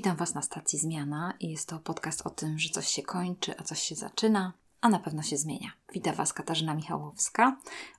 Witam Was na stacji Zmiana i jest to podcast o tym, że coś się kończy, a coś się zaczyna, a na pewno się zmienia. Witam Was Katarzyna Michałowska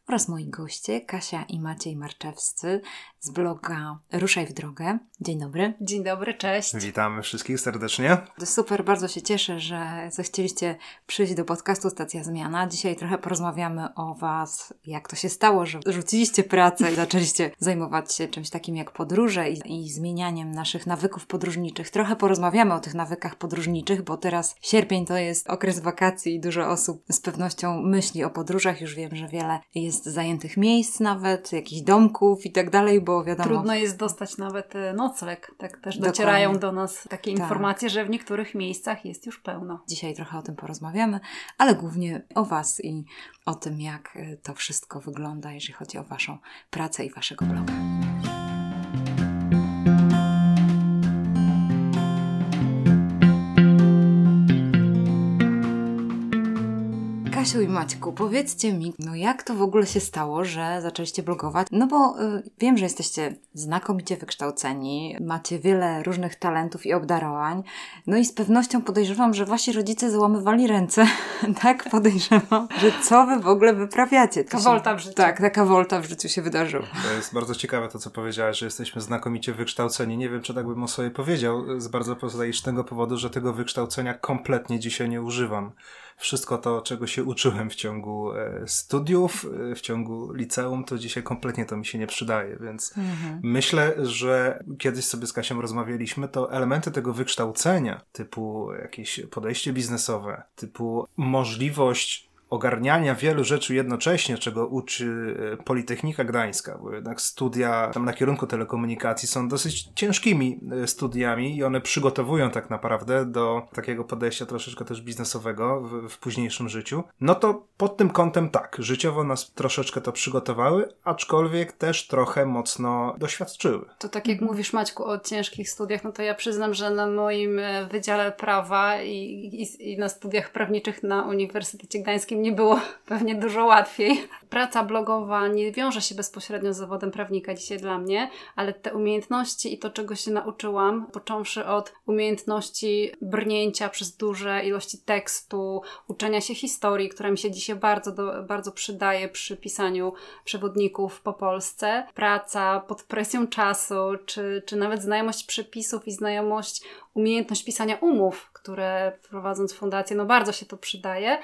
oraz moi goście Kasia i Maciej Marczewscy z bloga Ruszaj w drogę. Dzień dobry. Dzień dobry, cześć. Witamy wszystkich serdecznie. Super, bardzo się cieszę, że zechcieliście przyjść do podcastu Stacja Zmiana. Dzisiaj trochę porozmawiamy o Was, jak to się stało, że rzuciliście pracę i zaczęliście zajmować się czymś takim jak podróże i, i zmienianiem naszych nawyków podróżniczych. Trochę porozmawiamy o tych nawykach podróżniczych, bo teraz sierpień to jest okres wakacji i dużo osób z pewnością myśli o podróżach. Już wiem, że wiele jest zajętych miejsc nawet, jakichś domków i tak dalej, bo wiadomo... Trudno jest dostać nawet e, nocleg. Tak też docierają Dokładnie. do nas takie Tak. informacje, że w niektórych miejscach jest już pełno. Dzisiaj trochę o tym porozmawiamy, ale głównie o Was i o tym, jak y, to wszystko wygląda, jeżeli chodzi o Waszą pracę i Waszego bloga. Kasiu i Maćku, powiedzcie mi, no jak to w ogóle się stało, że zaczęliście blogować? No bo y, wiem, że jesteście znakomicie wykształceni, macie wiele różnych talentów i obdarowań, no i z pewnością podejrzewam, że wasi rodzice załamywali ręce, tak podejrzewam, że co wy w ogóle wyprawiacie. Taka wolta w życiu. Tak, taka wolta w życiu się wydarzyła. To jest bardzo ciekawe to, co powiedziałaś, że jesteśmy znakomicie wykształceni. Nie wiem, czy tak bym o sobie powiedział, z bardzo prozaicznego powodu, że tego wykształcenia kompletnie dzisiaj nie używam. Wszystko to, czego się uczyłem w ciągu e, studiów, e, w ciągu liceum, to dzisiaj kompletnie to mi się nie przydaje, więc myślę, że kiedyś sobie z Kasią rozmawialiśmy, to elementy tego wykształcenia, typu jakieś podejście biznesowe, typu możliwość ogarniania wielu rzeczy jednocześnie, czego uczy e, Politechnika Gdańska, bo jednak studia tam na kierunku telekomunikacji są dosyć ciężkimi e, studiami i one przygotowują tak naprawdę do takiego podejścia troszeczkę też biznesowego w, w późniejszym życiu. No to pod tym kątem tak, życiowo nas troszeczkę to przygotowały, aczkolwiek też trochę mocno doświadczyły. To tak jak mówisz Maćku o ciężkich studiach, no to ja przyznam, że na moim e, Wydziale Prawa i, i, i na studiach prawniczych na Uniwersytecie Gdańskim nie było pewnie dużo łatwiej. Praca blogowa nie wiąże się bezpośrednio z zawodem prawnika dzisiaj dla mnie, ale te umiejętności i to, czego się nauczyłam, począwszy od umiejętności brnięcia przez duże ilości tekstu, uczenia się historii, która mi się dzisiaj bardzo, do, bardzo przydaje przy pisaniu przewodników po Polsce, praca pod presją czasu, czy, czy nawet znajomość przepisów i znajomość, umiejętność pisania umów, które prowadząc fundację, no bardzo się to przydaje.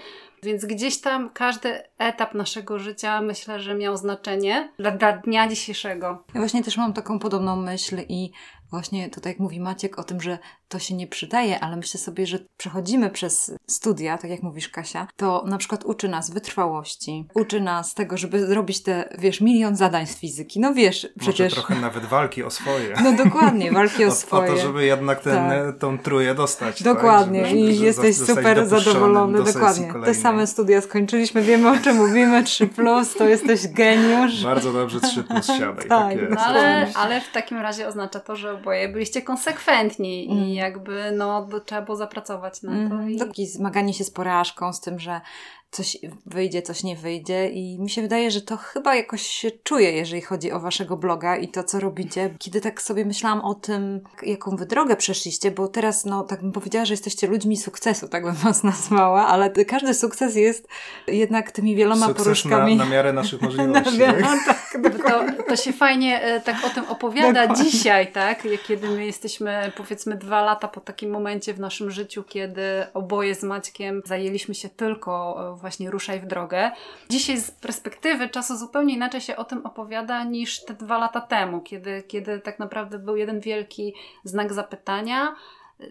Więc gdzieś tam każdy etap naszego życia myślę, że miał znaczenie dla, dla dnia dzisiejszego. Ja właśnie też mam taką podobną myśl i właśnie tutaj jak mówi Maciek o tym, że to się nie przydaje, ale myślę sobie, że przechodzimy przez studia, tak jak mówisz Kasia, to na przykład uczy nas wytrwałości, uczy nas tego, żeby zrobić te, wiesz, milion zadań z fizyki. No wiesz, przecież... Może trochę nawet walki o swoje. No dokładnie, walki o o, swoje. o to, żeby jednak ten, Tak. tą tróję dostać. Dokładnie tak? Żeby- i żeby jesteś zostać super zadowolony, do dokładnie. Te kolejnej. same studia skończyliśmy, wiemy o czym mówimy, 3 plus, to jesteś geniusz. Bardzo dobrze 3 plus siadaj. Tak, tak jest. No ale, ale w takim razie oznacza to, że oboje byliście konsekwentni Mm. i jakby no trzeba było zapracować na to. Mhm. I... Takie zmaganie się z porażką, z tym, że coś wyjdzie, coś nie wyjdzie i mi się wydaje, że to chyba jakoś się czuje, jeżeli chodzi o waszego bloga i to, co robicie. Kiedy tak sobie myślałam o tym, jaką wy drogę przeszliście, bo teraz, no, tak bym powiedziała, że jesteście ludźmi sukcesu, tak bym was nazwała, ale każdy sukces jest jednak tymi wieloma Sukces na, porażkami. na miarę naszych możliwości. Na- tak? tak, To, to się fajnie e, tak o tym opowiada Dokładnie. dzisiaj, tak? Jak Kiedy my jesteśmy powiedzmy dwa lata po takim momencie w naszym życiu, kiedy oboje z Maćkiem zajęliśmy się tylko e, właśnie ruszaj w drogę. Dzisiaj z perspektywy czasu zupełnie inaczej się o tym opowiada niż te dwa lata temu, kiedy, kiedy tak naprawdę był jeden wielki znak zapytania,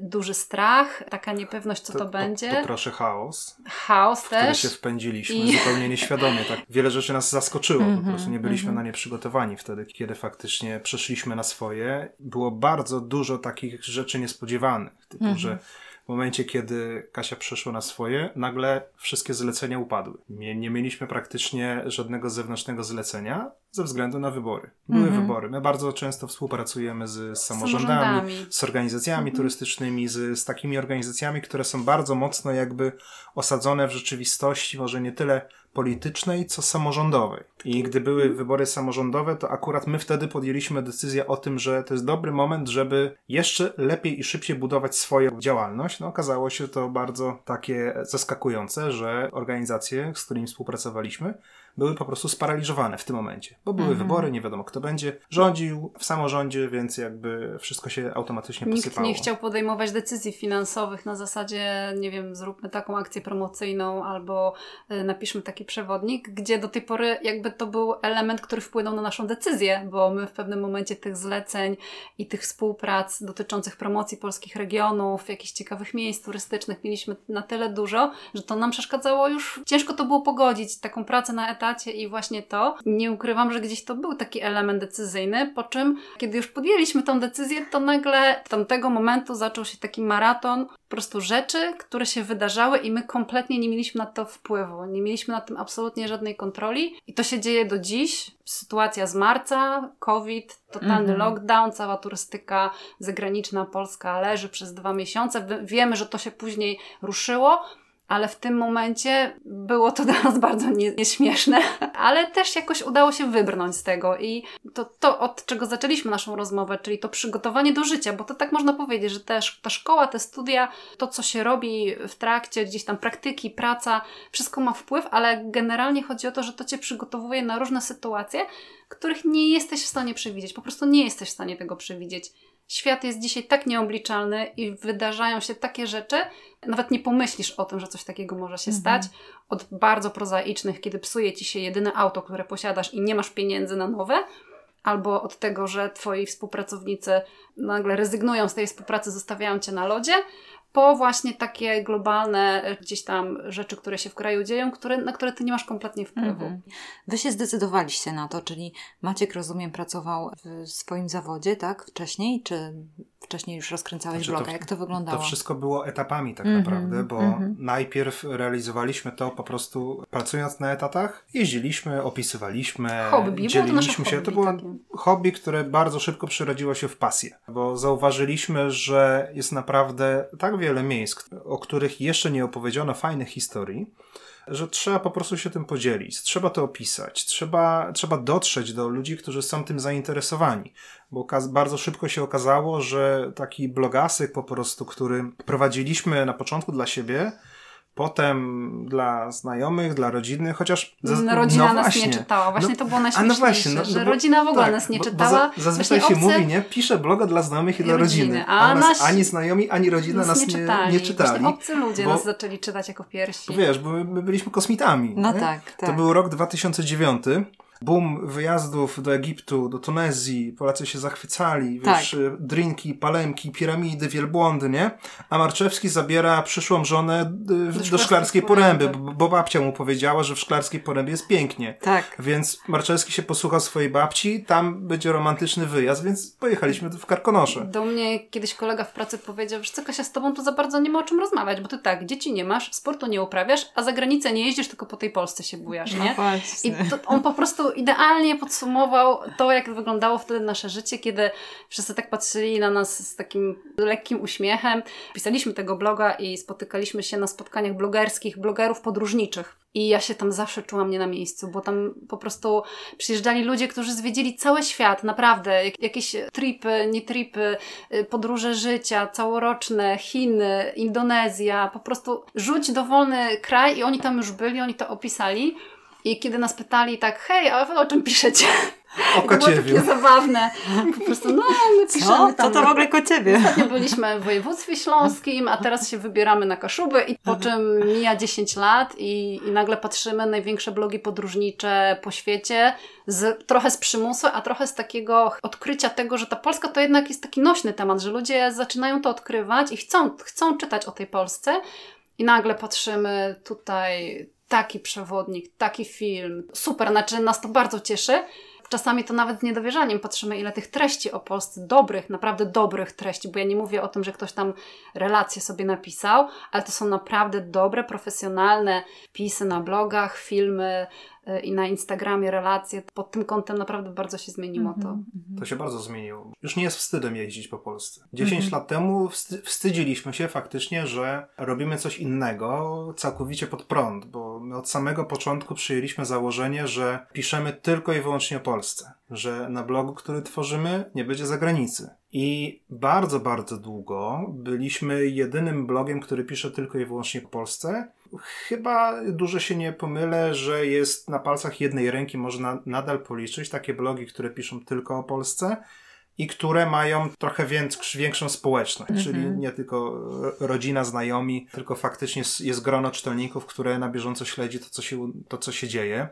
duży strach, taka niepewność, co to, będzie, To, proszę chaos, chaos w który też. się wpędziliśmy I- zupełnie nieświadomie. Tak. Wiele rzeczy nas zaskoczyło, Mhm, po prostu nie byliśmy mhm. na nie przygotowani wtedy, kiedy faktycznie przeszliśmy na swoje. Było bardzo dużo takich rzeczy niespodziewanych, typu, Mhm. że w momencie, kiedy Kasia przeszła na swoje, nagle wszystkie zlecenia upadły. Nie, nie mieliśmy praktycznie żadnego zewnętrznego zlecenia. Ze względu na wybory. Były Mhm. wybory. My bardzo często współpracujemy z, z samorządami, samorządami. z organizacjami turystycznymi, z, z takimi organizacjami, które są bardzo mocno jakby osadzone w rzeczywistości, może nie tyle politycznej, co samorządowej. I gdy były wybory samorządowe, to akurat my wtedy podjęliśmy decyzję o tym, że to jest dobry moment, żeby jeszcze lepiej i szybciej budować swoją działalność. No okazało się to bardzo takie zaskakujące, że organizacje, z którymi współpracowaliśmy, były po prostu sparaliżowane w tym momencie, bo były Mhm. wybory, nie wiadomo kto będzie rządził w samorządzie, więc jakby wszystko się automatycznie Nikt posypało. nie chciał podejmować decyzji finansowych na zasadzie, nie wiem, zróbmy taką akcję promocyjną albo y, napiszmy taki przewodnik, gdzie do tej pory jakby to był element, który wpłynął na naszą decyzję, bo my w pewnym momencie tych zleceń i tych współprac dotyczących promocji polskich regionów, jakichś ciekawych miejsc turystycznych mieliśmy na tyle dużo, że to nam przeszkadzało już, ciężko to było pogodzić, taką pracę na etacie i właśnie to. Nie ukrywam, że gdzieś to był taki element decyzyjny, po czym kiedy już podjęliśmy tą decyzję, to nagle od tamtego momentu zaczął się taki maraton po prostu rzeczy, które się wydarzały i my kompletnie nie mieliśmy na to wpływu. Nie mieliśmy na tym absolutnie żadnej kontroli i to się dzieje do dziś. Sytuacja z marca, COVID, totalny Mhm. lockdown, cała turystyka zagraniczna Polska leży przez dwa miesiące. Wiemy, że to się później ruszyło, ale w tym momencie było to dla nas bardzo nie- nieśmieszne, ale też jakoś udało się wybrnąć z tego i to, to od czego zaczęliśmy naszą rozmowę, czyli to przygotowanie do życia, bo to tak można powiedzieć, że też ta szkoła, te studia, to co się robi w trakcie, gdzieś tam praktyki, praca, wszystko ma wpływ, ale generalnie chodzi o to, że to cię przygotowuje na różne sytuacje, których nie jesteś w stanie przewidzieć, po prostu nie jesteś w stanie tego przewidzieć. Świat jest dzisiaj tak nieobliczalny i wydarzają się takie rzeczy, nawet nie pomyślisz o tym, że coś takiego może się Mhm. stać. Od bardzo prozaicznych, kiedy psuje ci się jedyne auto, które posiadasz i nie masz pieniędzy na nowe, albo od tego, że twoi współpracownicy nagle rezygnują z tej współpracy, zostawiają cię na lodzie, po właśnie takie globalne e, gdzieś tam rzeczy, które się w kraju dzieją, które, na które ty nie masz kompletnie wpływu. Mhm. Wy się zdecydowaliście na to, czyli Maciek, rozumiem, pracował w swoim zawodzie, tak? Wcześniej, czy wcześniej już rozkręcałeś Znaczy, bloga? to- Jak to wyglądało? To wszystko było etapami tak Mhm, naprawdę, bo mhm. najpierw realizowaliśmy to po prostu pracując na etatach, jeździliśmy, opisywaliśmy, Hobby, to dzieliliśmy nasze się. hobby to było takie. hobby, które bardzo szybko przerodziło się w pasję, bo zauważyliśmy, że jest naprawdę tak wiele miejsc, o których jeszcze nie opowiedziano fajnych historii, że trzeba po prostu się tym podzielić, trzeba to opisać, trzeba, trzeba dotrzeć do ludzi, którzy są tym zainteresowani. Bo bardzo szybko się okazało, że taki blogasyk po prostu, który prowadziliśmy na początku dla siebie, potem dla znajomych, dla rodziny, chociaż... zaz- No, rodzina no nas właśnie. nie czytała. Właśnie No, to było a najśmieszniejsze, no właśnie, no, że no bo- rodzina w ogóle tak, nas nie bo- bo czytała. za, zazwyczaj się mówi, nie? Pisze bloga dla znajomych i dla rodziny, rodziny. a A, nas ani znajomi, ani rodzina nas, nie, czytali. nie czytali. Właśnie obcy ludzie bo- nas zaczęli czytać jako pierwsi. Bo wiesz, bo my, my byliśmy kosmitami. No nie? tak, tak. To był rok 2009. Boom wyjazdów do Egiptu, do Tunezji. Polacy się zachwycali. Wiesz, Tak. y, drinki, palemki, piramidy, wielbłądy, nie? A Marczewski zabiera przyszłą żonę y, w- do, Szklarskiej Szklarskiej Poręby. Poręby, bo, bo babcia mu powiedziała, że w Szklarskiej Porębie jest pięknie. Tak. Więc Marczewski się posłuchał swojej babci, tam będzie romantyczny wyjazd, więc pojechaliśmy w Karkonosze. Do mnie kiedyś kolega w pracy powiedział, że co Kasia, z tobą to za bardzo nie ma o czym rozmawiać, bo ty tak, dzieci nie masz, sportu nie uprawiasz, a za granicę nie jeździsz, tylko po tej Polsce się bujasz, nie? I No właśnie. to, on po prostu idealnie podsumował to, jak wyglądało wtedy nasze życie, kiedy wszyscy tak patrzyli na nas z takim lekkim uśmiechem. Pisaliśmy tego bloga i spotykaliśmy się na spotkaniach blogerskich, blogerów podróżniczych. I ja się tam zawsze czułam nie na miejscu, bo tam po prostu przyjeżdżali ludzie, którzy zwiedzili cały świat, naprawdę. Jak, jakieś tripy, nie tripy, y, podróże życia, całoroczne, Chiny, Indonezja. Po prostu rzuć dowolny kraj i oni tam już byli, oni to opisali. I kiedy nas pytali tak, hej, a wy o czym piszecie? O To było takie zabawne. Po prostu, no, my piszemy Co? tam. Co to w ogóle ko ciebie? Ostatnio byliśmy w województwie śląskim, a teraz się wybieramy na Kaszuby i po czym mija 10 lat i, i nagle patrzymy największe blogi podróżnicze po świecie, z, trochę z przymusu, a trochę z takiego odkrycia tego, że ta Polska to jednak jest taki nośny temat, że ludzie zaczynają to odkrywać i chcą, chcą czytać o tej Polsce i nagle patrzymy tutaj taki przewodnik, taki film, super, znaczy nas to bardzo cieszy, Czasami to nawet z niedowierzaniem patrzymy, ile tych treści o Polsce, dobrych, naprawdę dobrych treści, bo ja nie mówię o tym, że ktoś tam relacje sobie napisał, ale to są naprawdę dobre, profesjonalne pisy na blogach, filmy, i na Instagramie relacje. Pod tym kątem naprawdę bardzo się zmieniło to. Mhm, To się bardzo zmieniło. Już nie jest wstydem jeździć po Polsce. 10 Mhm. lat temu wsty- wstydziliśmy się faktycznie, że robimy coś innego całkowicie pod prąd, bo my od samego początku przyjęliśmy założenie, że piszemy tylko i wyłącznie o Polsce, że na blogu, który tworzymy, nie będzie zagranicy. I bardzo, bardzo długo byliśmy jedynym blogiem, który pisze tylko i wyłącznie po Polsce. Chyba dużo się nie pomylę, że jest na palcach jednej ręki można nadal policzyć takie blogi, które piszą tylko o Polsce i które mają trochę większ, większą społeczność, Mhm. czyli nie tylko ro- rodzina, znajomi, tylko faktycznie jest grono czytelników, które na bieżąco śledzi to, co się, to, co się dzieje.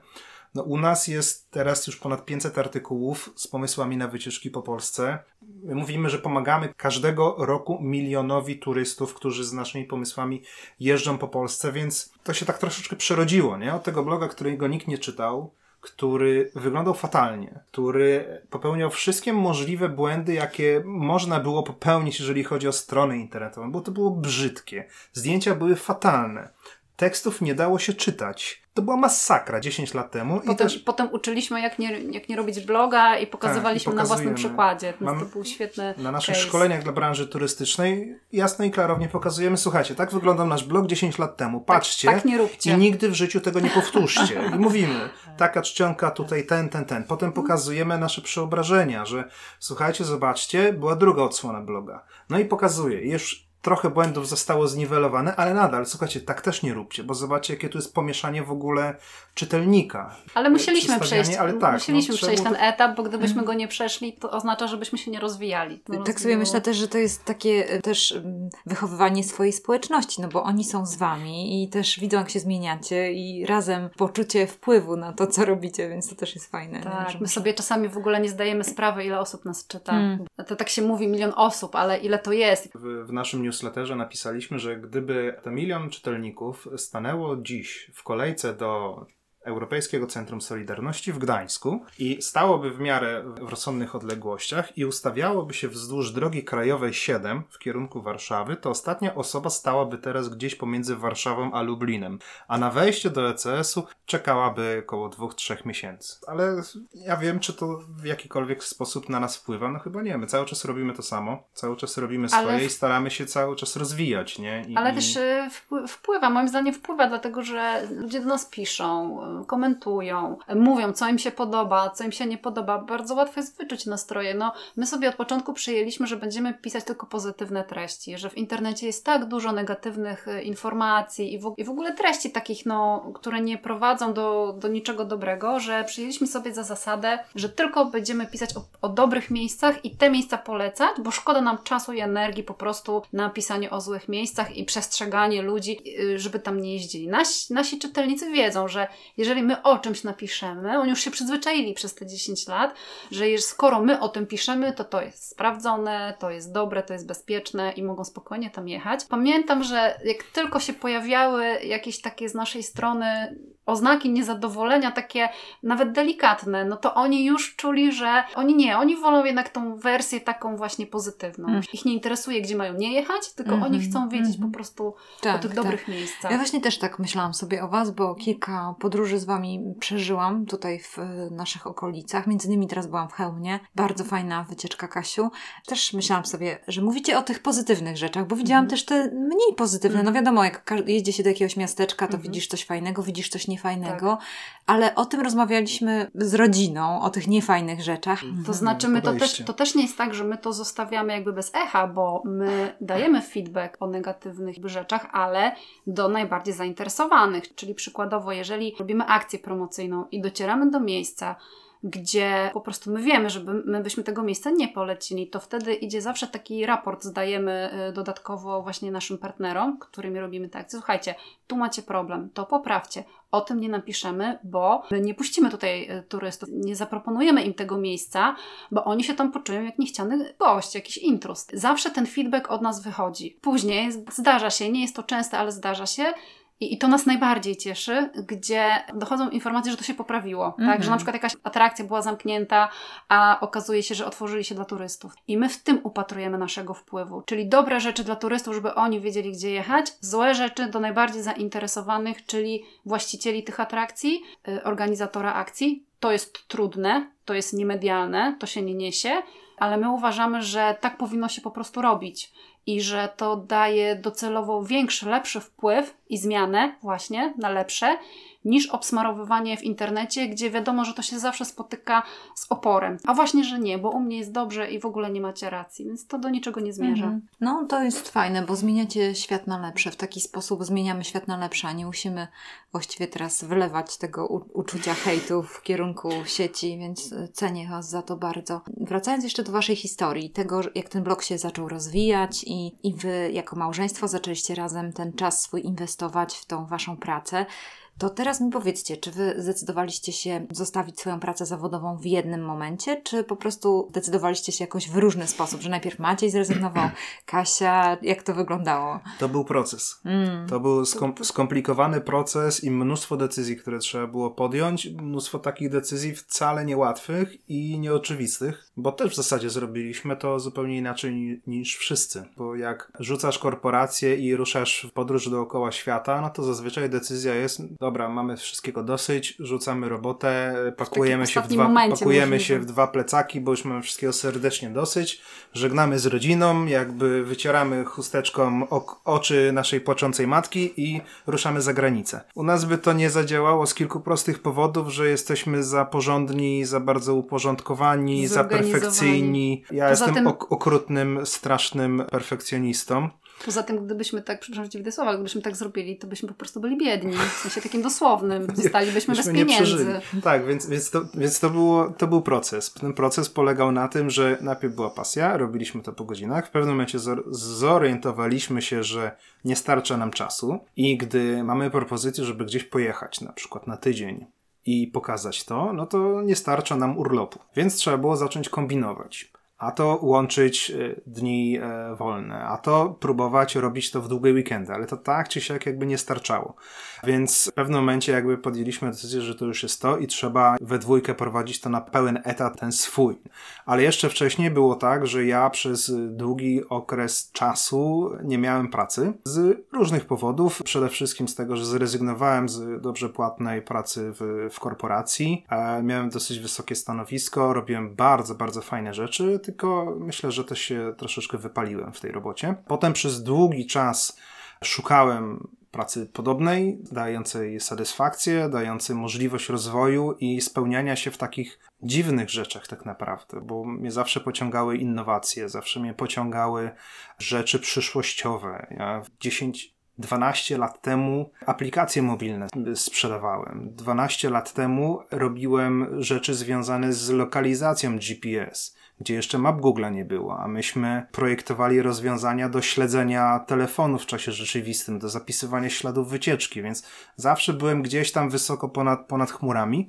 No, u nas jest teraz już ponad 500 artykułów z pomysłami na wycieczki po Polsce. My mówimy, że pomagamy każdego roku milionowi turystów, którzy z naszymi pomysłami jeżdżą po Polsce, więc to się tak troszeczkę przerodziło, nie? Od tego bloga, którego nikt nie czytał, który wyglądał fatalnie, który popełniał wszystkie możliwe błędy, jakie można było popełnić, jeżeli chodzi o stronę internetową, bo to było brzydkie. Zdjęcia były fatalne. Tekstów nie dało się czytać. To była masakra 10 lat temu. I Potem, też potem uczyliśmy, jak nie, jak nie robić bloga i pokazywaliśmy Tak, i na własnym przykładzie. Więc Mam- to był świetny na naszych case. szkoleniach dla branży turystycznej jasno i klarownie pokazujemy, słuchajcie, tak wyglądał nasz blog 10 lat temu. Patrzcie. tak nie róbcie. I nigdy w życiu tego nie powtórzcie. I mówimy, taka czcionka tutaj, ten, ten, ten. Potem pokazujemy nasze przeobrażenia, że słuchajcie, zobaczcie, była druga odsłona bloga. No i pokazuje, już trochę błędów zostało zniwelowane, ale nadal, słuchajcie, tak też nie róbcie, bo zobaczcie, jakie tu jest pomieszanie w ogóle czytelnika. Ale musieliśmy przejść, ale tak, musieliśmy no, przejść ten etap, bo gdybyśmy go nie przeszli, to oznacza, żebyśmy się nie rozwijali. No, Tak sobie myślę też, że to jest takie e, też mm, wychowywanie swojej społeczności, no bo oni są z wami i też widzą, jak się zmieniacie i razem poczucie wpływu na to, co robicie, więc to też jest fajne. Tak, my sobie czasami w ogóle nie zdajemy sprawy, ile osób nas czyta. Mm. To tak się mówi milion osób, ale ile to jest? W, w naszym newsletterze napisaliśmy, że gdyby te milion czytelników stanęło dziś w kolejce do Europejskiego Centrum Solidarności w Gdańsku i stałoby w miarę w rozsądnych odległościach i ustawiałoby się wzdłuż drogi krajowej 7 w kierunku Warszawy, to ostatnia osoba stałaby teraz gdzieś pomiędzy Warszawą a Lublinem, a na wejście do ECS-u czekałaby około 2-3 miesięcy. Ale ja wiem, czy to w jakikolwiek sposób na nas wpływa? No chyba nie. My cały czas robimy to samo, cały czas robimy swoje i staramy się cały czas rozwijać, nie? I, Ale też y, wpły- wpływa, moim zdaniem wpływa, dlatego że ludzie do nas piszą, komentują, mówią, co im się podoba, co im się nie podoba. Bardzo łatwo jest wyczuć nastroje. No, my sobie od początku przyjęliśmy, że będziemy pisać tylko pozytywne treści, że w internecie jest tak dużo negatywnych y, informacji i w, i w ogóle treści takich, no, które nie prowadzą do, do niczego dobrego, że przyjęliśmy sobie za zasadę, że tylko będziemy pisać o, o dobrych miejscach i te miejsca polecać, bo szkoda nam czasu i energii po prostu na pisanie o złych miejscach i przestrzeganie ludzi, y, żeby tam nie jeździli. Nasi, nasi czytelnicy wiedzą, że jeżeli my o czymś napiszemy, oni już się przyzwyczaili przez te 10 lat, że skoro my o tym piszemy, to to jest sprawdzone, to jest dobre, to jest bezpieczne i mogą spokojnie tam jechać. Pamiętam, że jak tylko się pojawiały jakieś takie z naszej strony oznaki niezadowolenia, takie nawet delikatne, no to oni już czuli, że oni nie, oni wolą jednak tą wersję taką właśnie pozytywną. Mm. Ich nie interesuje, gdzie mają nie jechać, tylko Mhm, oni chcą wiedzieć mhm. po prostu o Tak, tych tak. dobrych miejscach. Ja właśnie też tak myślałam sobie o Was, bo kilka podróży z Wami przeżyłam tutaj w naszych okolicach. Między innymi teraz byłam w Chełmie. Bardzo fajna wycieczka, Kasiu. Też myślałam sobie, że mówicie o tych pozytywnych rzeczach, bo widziałam Mhm. też te mniej pozytywne. No wiadomo, jak jedzie się do jakiegoś miasteczka, to Mhm. widzisz coś fajnego, widzisz coś niefajnego, ale o tym rozmawialiśmy z rodziną, o tych niefajnych rzeczach. To znaczy, my to też, to też nie jest tak, że my to zostawiamy jakby bez echa, bo my dajemy feedback o negatywnych rzeczach, ale do najbardziej zainteresowanych. Czyli przykładowo, jeżeli robimy akcję promocyjną i docieramy do miejsca, gdzie po prostu my wiemy, że my byśmy tego miejsca nie polecili, to wtedy idzie zawsze taki raport, zdajemy y, dodatkowo właśnie naszym partnerom, którymi robimy te akcje. Słuchajcie, tu macie problem, to poprawcie. O tym nie napiszemy, bo nie puścimy tutaj y, turystów, nie zaproponujemy im tego miejsca, bo oni się tam poczują jak niechciany gość, jakiś intrus. Zawsze ten feedback od nas wychodzi. Później zdarza się, nie jest to częste, ale zdarza się, I, I to nas najbardziej cieszy, gdzie dochodzą informacje, że to się poprawiło. Tak? Że Mhm. na przykład jakaś atrakcja była zamknięta, a okazuje się, że otworzyli się dla turystów. I my w tym upatrujemy naszego wpływu. Czyli dobre rzeczy dla turystów, żeby oni wiedzieli, gdzie jechać, złe rzeczy do najbardziej zainteresowanych, czyli właścicieli tych atrakcji, y, organizatora akcji. To jest trudne, to jest niemedialne, to się nie niesie, ale my uważamy, że tak powinno się po prostu robić i że to daje docelowo większy, lepszy wpływ i zmianę właśnie na lepsze niż obsmarowywanie w internecie, gdzie wiadomo, że to się zawsze spotyka z oporem. A właśnie, że nie, bo u mnie jest dobrze i w ogóle nie macie racji, więc to do niczego nie zmierza. Mhm. No to jest fajne, bo zmieniacie świat na lepsze. W taki sposób zmieniamy świat na lepsze, a nie musimy właściwie teraz wylewać tego uczucia hejtu w kierunku sieci, więc e, cenię Was za to bardzo. Wracając jeszcze do Waszej historii, tego jak ten blog się zaczął rozwijać i, i Wy jako małżeństwo zaczęliście razem ten czas swój inwestować w tą Waszą pracę. To teraz mi powiedzcie, czy wy zdecydowaliście się zostawić swoją pracę zawodową w jednym momencie, czy po prostu zdecydowaliście się jakoś w różny sposób, że najpierw Maciej zrezygnował, Kasia, jak to wyglądało? To był proces. Mm. To był skom- skomplikowany proces i mnóstwo decyzji, które trzeba było podjąć. Mnóstwo takich decyzji wcale niełatwych i nieoczywistych, bo też w zasadzie zrobiliśmy to zupełnie inaczej ni- niż wszyscy. Bo jak rzucasz korporację i ruszasz w podróż dookoła świata, no to zazwyczaj decyzja jest, dobra, mamy wszystkiego dosyć, rzucamy robotę, pakujemy, się w, dwa, pakujemy się w dwa plecaki, bo już mamy wszystkiego serdecznie dosyć, żegnamy z rodziną, jakby wycieramy chusteczką ok- oczy naszej płaczącej matki i ruszamy za granicę. U nas by to nie zadziałało z kilku prostych powodów, że jesteśmy za porządni, za bardzo uporządkowani, za perfekcyjni. Ja Poza jestem tym- ok- okrutnym, strasznym perfekcjonistą. Poza tym, gdybyśmy tak, przepraszam Cię w słowa, gdybyśmy tak zrobili, to byśmy po prostu byli biedni, w sensie takim dosłownym. Zostalibyśmy bez pieniędzy. Tak, więc, więc, to, więc to, było, to był proces. Ten proces polegał na tym, że najpierw była pasja, robiliśmy to po godzinach. W pewnym momencie zor- zorientowaliśmy się, że nie starcza nam czasu i gdy mamy propozycję, żeby gdzieś pojechać, na przykład na tydzień i pokazać to, no to nie starcza nam urlopu. Więc trzeba było zacząć kombinować. A to łączyć e, dni e, wolne, a to próbować robić to w długie weekendy, ale to tak czy siak jakby nie starczało. Więc w pewnym momencie jakby podjęliśmy decyzję, że to już jest to i trzeba we dwójkę prowadzić to na pełen etat ten swój. Ale jeszcze wcześniej było tak, że ja przez długi okres czasu nie miałem pracy z różnych powodów. Przede wszystkim z tego, że zrezygnowałem z dobrze płatnej pracy w, w korporacji. E, miałem dosyć wysokie stanowisko, robiłem bardzo, bardzo fajne rzeczy, tylko myślę, że też się troszeczkę wypaliłem w tej robocie. Potem przez długi czas szukałem pracy podobnej, dającej satysfakcję, dającej możliwość rozwoju i spełniania się w takich dziwnych rzeczach tak naprawdę, bo mnie zawsze pociągały innowacje, zawsze mnie pociągały rzeczy przyszłościowe. Ja w 10 12 lat temu aplikacje mobilne sprzedawałem. 12 lat temu robiłem rzeczy związane z lokalizacją GPS, gdzie jeszcze map Google nie było, a myśmy projektowali rozwiązania do śledzenia telefonu w czasie rzeczywistym, do zapisywania śladów wycieczki, więc zawsze byłem gdzieś tam wysoko ponad, ponad chmurami.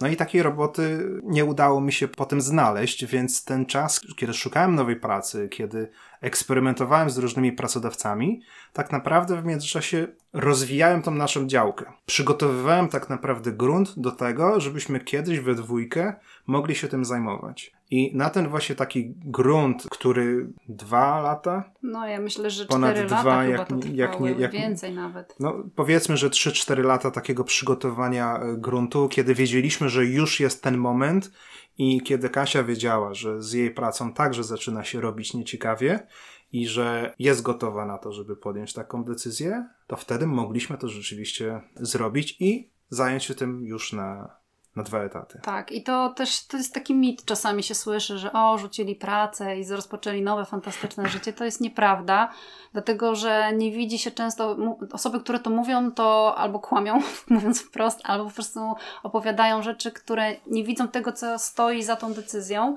No i takiej roboty nie udało mi się potem znaleźć, więc ten czas, kiedy szukałem nowej pracy, kiedy eksperymentowałem z różnymi pracodawcami, tak naprawdę w międzyczasie rozwijałem tą naszą działkę. Przygotowywałem tak naprawdę grunt do tego, żebyśmy kiedyś we dwójkę mogli się tym zajmować. I na ten właśnie taki grunt, który dwa lata, No ja myślę, że Ponad 4 dwa, lata jak- chyba to jak nie- jak- więcej nawet. no powiedzmy, że 3-4 lata takiego przygotowania e, gruntu, kiedy wiedzieliśmy, że już jest ten moment i kiedy Kasia wiedziała, że z jej pracą także zaczyna się robić nieciekawie i że jest gotowa na to, żeby podjąć taką decyzję, to wtedy mogliśmy to rzeczywiście zrobić i zająć się tym już na, na dwa etaty. Tak, i to też to jest taki mit, czasami się słyszy, że o, rzucili pracę i rozpoczęli nowe, fantastyczne życie. To jest nieprawda, dlatego że nie widzi się często, osoby, które to mówią, to albo kłamią, mówiąc wprost, albo po prostu opowiadają rzeczy, które nie widzą tego, co stoi za tą decyzją.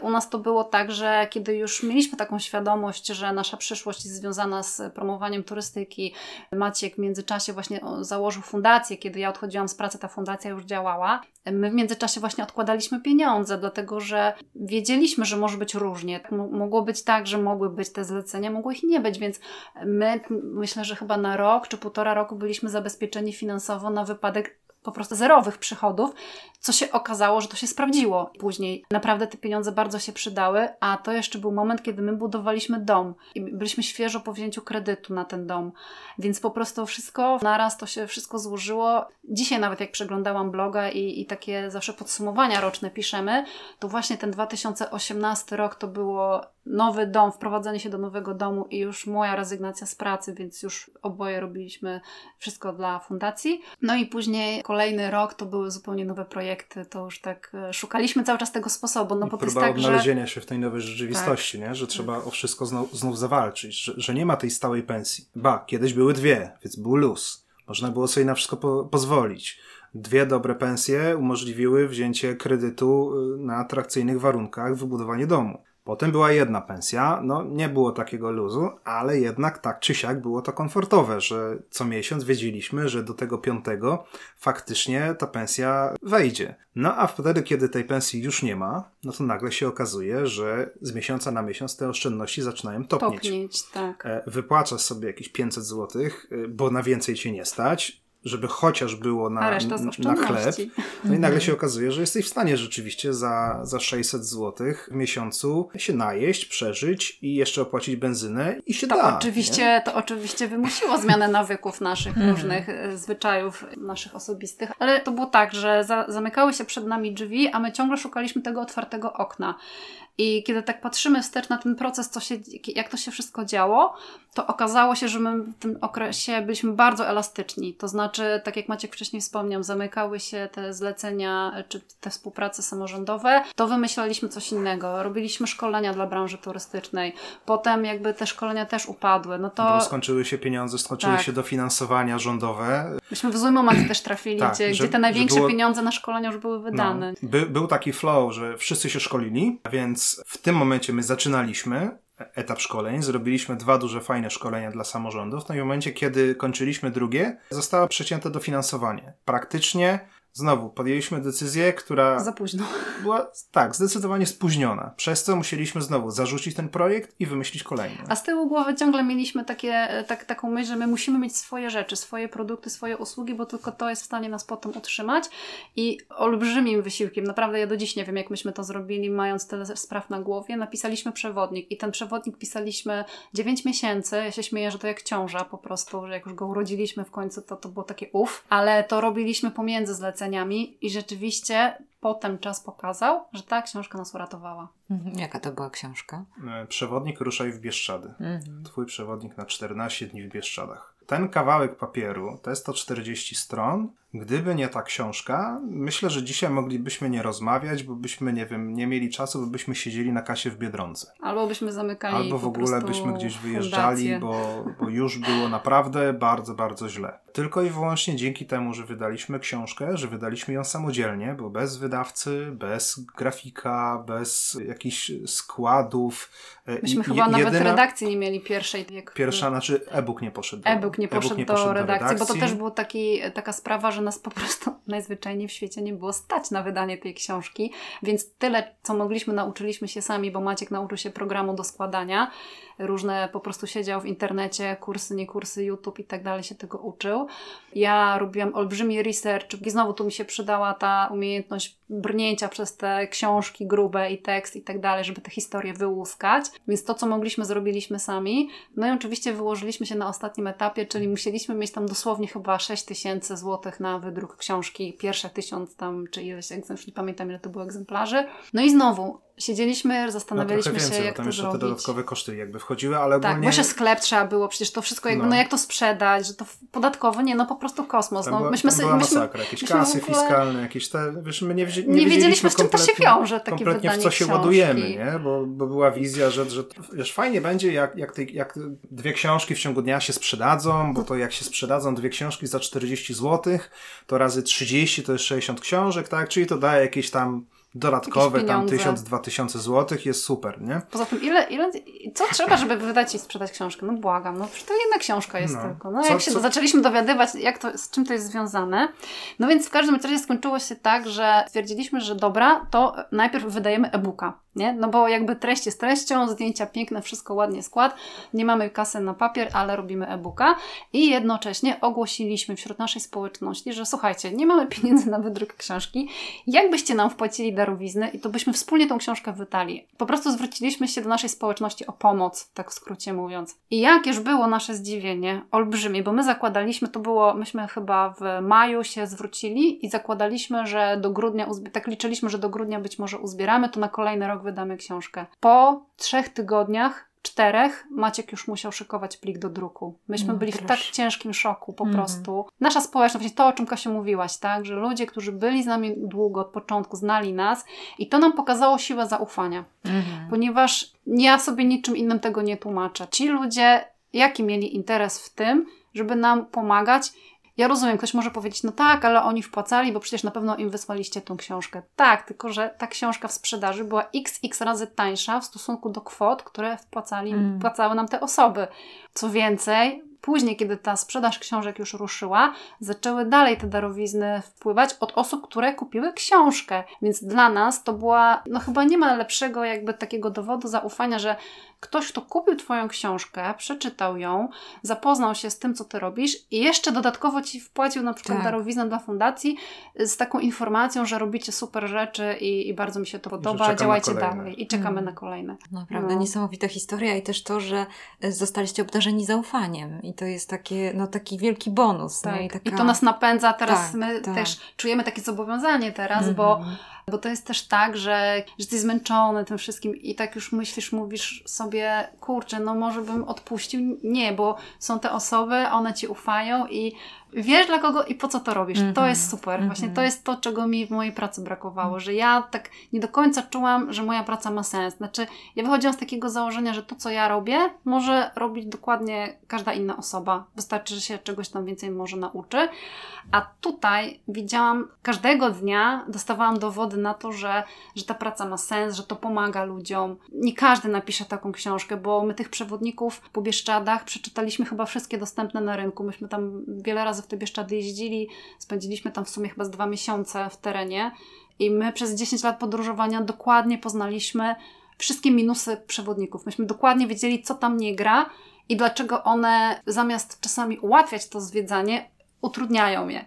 U nas to było tak, że kiedy już mieliśmy taką świadomość, że nasza przyszłość jest związana z promowaniem turystyki, Maciek w międzyczasie właśnie założył fundację, kiedy ja odchodziłam z pracy, ta fundacja już działała my w międzyczasie właśnie odkładaliśmy pieniądze, dlatego że wiedzieliśmy, że może być różnie. Mogło być tak, że mogły być te zlecenia, mogło ich nie być, więc my myślę, że chyba na rok czy półtora roku byliśmy zabezpieczeni finansowo na wypadek po prostu zerowych przychodów, co się okazało, że to się sprawdziło później. Naprawdę te pieniądze bardzo się przydały, a to jeszcze był moment, kiedy my budowaliśmy dom i byliśmy świeżo po wzięciu kredytu na ten dom, więc po prostu wszystko naraz to się wszystko złożyło. Dzisiaj nawet jak przeglądałam bloga i, i takie zawsze podsumowania roczne piszemy, to właśnie ten 2018 rok to było nowy dom, wprowadzenie się do nowego domu i już moja rezygnacja z pracy, więc już oboje robiliśmy wszystko dla fundacji. No i później kolejny rok to były zupełnie nowe projekty, to już tak e, szukaliśmy cały czas tego sposobu, no bo jest tak, odnalezienia że... się w tej nowej rzeczywistości, tak. nie? że trzeba tak. o wszystko znów, znów zawalczyć, że, że, nie ma tej stałej pensji. Ba, kiedyś były dwie, więc był luz. Można było sobie na wszystko po pozwolić. Dwie dobre pensje umożliwiły wzięcie kredytu y, na atrakcyjnych warunkach wybudowanie domu. Potem była jedna pensja, no nie było takiego luzu, ale jednak tak czy siak było to komfortowe, że co miesiąc wiedzieliśmy, że do tego piątego faktycznie ta pensja wejdzie. No a wtedy, kiedy tej pensji już nie ma, no to nagle się okazuje, że z miesiąca na miesiąc te oszczędności zaczynają topnieć. Topnieć, tak. E, wypłacasz sobie jakieś 500 zł, e, bo na więcej cię nie stać, żeby chociaż było na, na chleb. No i nagle się okazuje, że jesteś w stanie rzeczywiście za, za 600 zł w miesiącu się najeść, przeżyć i jeszcze opłacić benzynę i się to da. Oczywiście, to oczywiście wymusiło zmianę nawyków naszych, mhm. różnych e, zwyczajów naszych osobistych, ale to było tak, że za, zamykały się przed nami drzwi, a my ciągle szukaliśmy tego otwartego okna. I kiedy tak patrzymy wstecz na ten proces, co się, jak to się wszystko działo, to okazało się, że my w tym okresie byliśmy bardzo elastyczni. To znaczy, tak jak Maciek wcześniej wspomniał, zamykały się te zlecenia czy te współprace samorządowe, to wymyślaliśmy coś innego. Robiliśmy szkolenia dla branży turystycznej. Potem jakby te szkolenia też upadły. No to... Bo skończyły się pieniądze, skończyły tak. się dofinansowania rządowe. Myśmy w złym momencie też trafili, tak, gdzie, że, gdzie te największe było... pieniądze na szkolenia już były wydane. No, by, był taki flow, że wszyscy się szkolili, więc w tym momencie my zaczynaliśmy etap szkoleń. Zrobiliśmy dwa duże, fajne szkolenia dla samorządów. No i w momencie, kiedy kończyliśmy drugie, zostało przecięte dofinansowanie. Praktycznie Znowu, podjęliśmy decyzję, która. Za późno. Była, tak, zdecydowanie spóźniona. Przez co musieliśmy znowu zarzucić ten projekt i wymyślić kolejny. A z tyłu głowy ciągle mieliśmy takie, tak, taką myśl, że my musimy mieć swoje rzeczy, swoje produkty, swoje usługi, bo tylko to jest w stanie nas potem utrzymać. I olbrzymim wysiłkiem, naprawdę ja do dziś nie wiem, jak myśmy to zrobili, mając tyle spraw na głowie, napisaliśmy przewodnik. I ten przewodnik pisaliśmy 9 miesięcy. Ja się śmieję, że to jak ciąża po prostu, że jak już go urodziliśmy w końcu, to to było takie uff. Ale to robiliśmy pomiędzy zleceniem i rzeczywiście potem czas pokazał, że ta książka nas uratowała. Mhm. Jaka to była książka? E, przewodnik Ruszaj w Bieszczady. Mhm. Twój przewodnik na 14 dni w Bieszczadach. Ten kawałek papieru to jest 140 stron Gdyby nie ta książka, myślę, że dzisiaj moglibyśmy nie rozmawiać, bo byśmy, nie wiem, nie mieli czasu, bo byśmy siedzieli na kasie w Biedronce. Albo byśmy zamykali Albo w ogóle byśmy gdzieś wyjeżdżali, bo, bo już było naprawdę bardzo, bardzo źle. Tylko i wyłącznie dzięki temu, że wydaliśmy książkę, że wydaliśmy ją samodzielnie, bo bez wydawcy, bez grafika, bez jakichś składów. E, Myśmy chyba jedyna... nawet redakcji nie mieli pierwszej. Jak... Pierwsza, znaczy e-book nie poszedł. E-book nie poszedł, e nie poszedł do, redakcji, do, redakcji, bo to też była taka sprawa, że nas po prostu najzwyczajniej w świecie nie było stać na wydanie tej książki, więc tyle, co mogliśmy, nauczyliśmy się sami, bo Maciek nauczył się programu do składania, różne po prostu siedział w internecie, kursy, nie kursy, YouTube i tak dalej się tego uczył. Ja robiłam olbrzymi research i znowu tu mi się przydała ta umiejętność brnięcia przez te książki grube i tekst i tak dalej, żeby te historie wyłuskać. Więc to, co mogliśmy, zrobiliśmy sami. No i oczywiście wyłożyliśmy się na ostatnim etapie, czyli musieliśmy mieć tam dosłownie chyba 6 tysięcy złotych na wydruk książki, pierwsze tysiąc tam, czy ileś egzemplarzy, nie pamiętam ile to było egzemplarzy. No i znowu, siedzieliśmy, zastanawialiśmy no, więcej, się, jak tam to jeszcze zrobić. te dodatkowe koszty jakby wchodziły, ale Tak, ogólnie... jeszcze sklep trzeba było, przecież to wszystko jakby, no. no jak to sprzedać, że to podatkowo, nie, no po prostu kosmos. Tam no, była, myśmy tam była myśmy, masakra, jakieś kasy ogóle... fiskalne, jakieś te, wiesz, my nie, nie, nie wiedzieliśmy, z czym to się wiąże, takie kompletnie w co się książki. ładujemy, nie, bo, bo była wizja, że, że wiesz, fajnie będzie, jak, jak, tej, jak dwie książki w ciągu dnia się sprzedadzą, bo to jak się sprzedadzą dwie książki za 40 zł, to razy 30 to jest 60 książek, tak, czyli to daje jakieś tam dodatkowe, tam pieniądze. 1000-2000 złotych jest super, nie? Poza tym, ile, ile, co trzeba, żeby wydać i sprzedać książkę? No błagam, no przecież to jedna książka jest No. tylko. No Co- jak się co- zaczęliśmy dowiadywać, jak to, z czym to jest związane. No więc w każdym razie skończyło się tak, że stwierdziliśmy, że dobra, to najpierw wydajemy e-booka, nie? No bo jakby treść jest treścią, zdjęcia piękne, wszystko ładnie skład, nie mamy kasy na papier, ale robimy e-booka i jednocześnie ogłosiliśmy wśród naszej społeczności, że słuchajcie, nie mamy pieniędzy na wydruk książki, jakbyście nam wpłacili darowizny i to byśmy wspólnie tą książkę wydali. Po prostu zwróciliśmy się do naszej społeczności o pomoc, tak w skrócie mówiąc. I jakież było nasze zdziwienie, olbrzymie, bo my zakładaliśmy, to było, myśmy chyba w maju się zwrócili i zakładaliśmy, że do grudnia, tak liczyliśmy, że do grudnia być może uzbieramy, to na kolejny rok wydamy książkę. Po trzech tygodniach czterech Maciek już musiał szykować plik do druku. Myśmy No, byli w tak proszę. ciężkim szoku po Mhm. prostu. Nasza społeczność, właśnie to o czym Kasiu mówiłaś, tak, że ludzie, którzy byli z nami długo od początku, znali nas i to nam pokazało siłę zaufania, Mhm. ponieważ ja sobie niczym innym tego nie tłumaczę. Ci ludzie, jaki mieli interes w tym, żeby nam pomagać ja rozumiem, ktoś może powiedzieć, no tak, ale oni wpłacali, bo przecież na pewno im wysłaliście tą książkę. Tak, tylko że ta książka w sprzedaży była xx razy tańsza w stosunku do kwot, które wpłacali, Mm. wpłacały nam te osoby. Co więcej, później, kiedy ta sprzedaż książek już ruszyła, zaczęły dalej te darowizny wpływać od osób, które kupiły książkę. Więc dla nas to była, no chyba nie ma lepszego jakby takiego dowodu zaufania, że ktoś, kto kupił Twoją książkę, przeczytał ją, zapoznał się z tym, co Ty robisz i jeszcze dodatkowo Ci wpłacił na przykład Tak. darowiznę dla fundacji z taką informacją, że robicie super rzeczy i, i bardzo mi się to podoba, działajcie dalej i czekamy Mm. na kolejne. Naprawdę No. niesamowita historia i też to, że e, zostaliście obdarzeni zaufaniem i to jest takie, no, taki wielki bonus. I, Tak. taka... I to nas napędza, teraz Tak, my tak. też czujemy takie zobowiązanie teraz, bo Mhm. Bo to jest też tak, że, że jesteś zmęczony tym wszystkim i tak już myślisz, mówisz sobie, kurczę, no może bym odpuścił. Nie, bo są te osoby, one ci ufają i wiesz dla kogo i po co to robisz. To Mhm. jest super. Mhm. Właśnie to jest to, czego mi w mojej pracy brakowało, że ja tak nie do końca czułam, że moja praca ma sens. Znaczy, ja wychodziłam z takiego założenia, że to, co ja robię, może robić dokładnie każda inna osoba. Wystarczy, że się czegoś tam więcej może nauczy. A tutaj widziałam, każdego dnia dostawałam dowody na to, że, że ta praca ma sens, że to pomaga ludziom. Nie każdy napisze taką książkę, bo my tych przewodników po Bieszczadach przeczytaliśmy chyba wszystkie dostępne na rynku. Myśmy tam wiele razy w te Bieszczady jeździli, spędziliśmy tam w sumie chyba z dwa miesiące w terenie i my przez 10 lat podróżowania dokładnie poznaliśmy wszystkie minusy przewodników. Myśmy dokładnie wiedzieli, co tam nie gra i dlaczego one zamiast czasami ułatwiać to zwiedzanie, utrudniają je.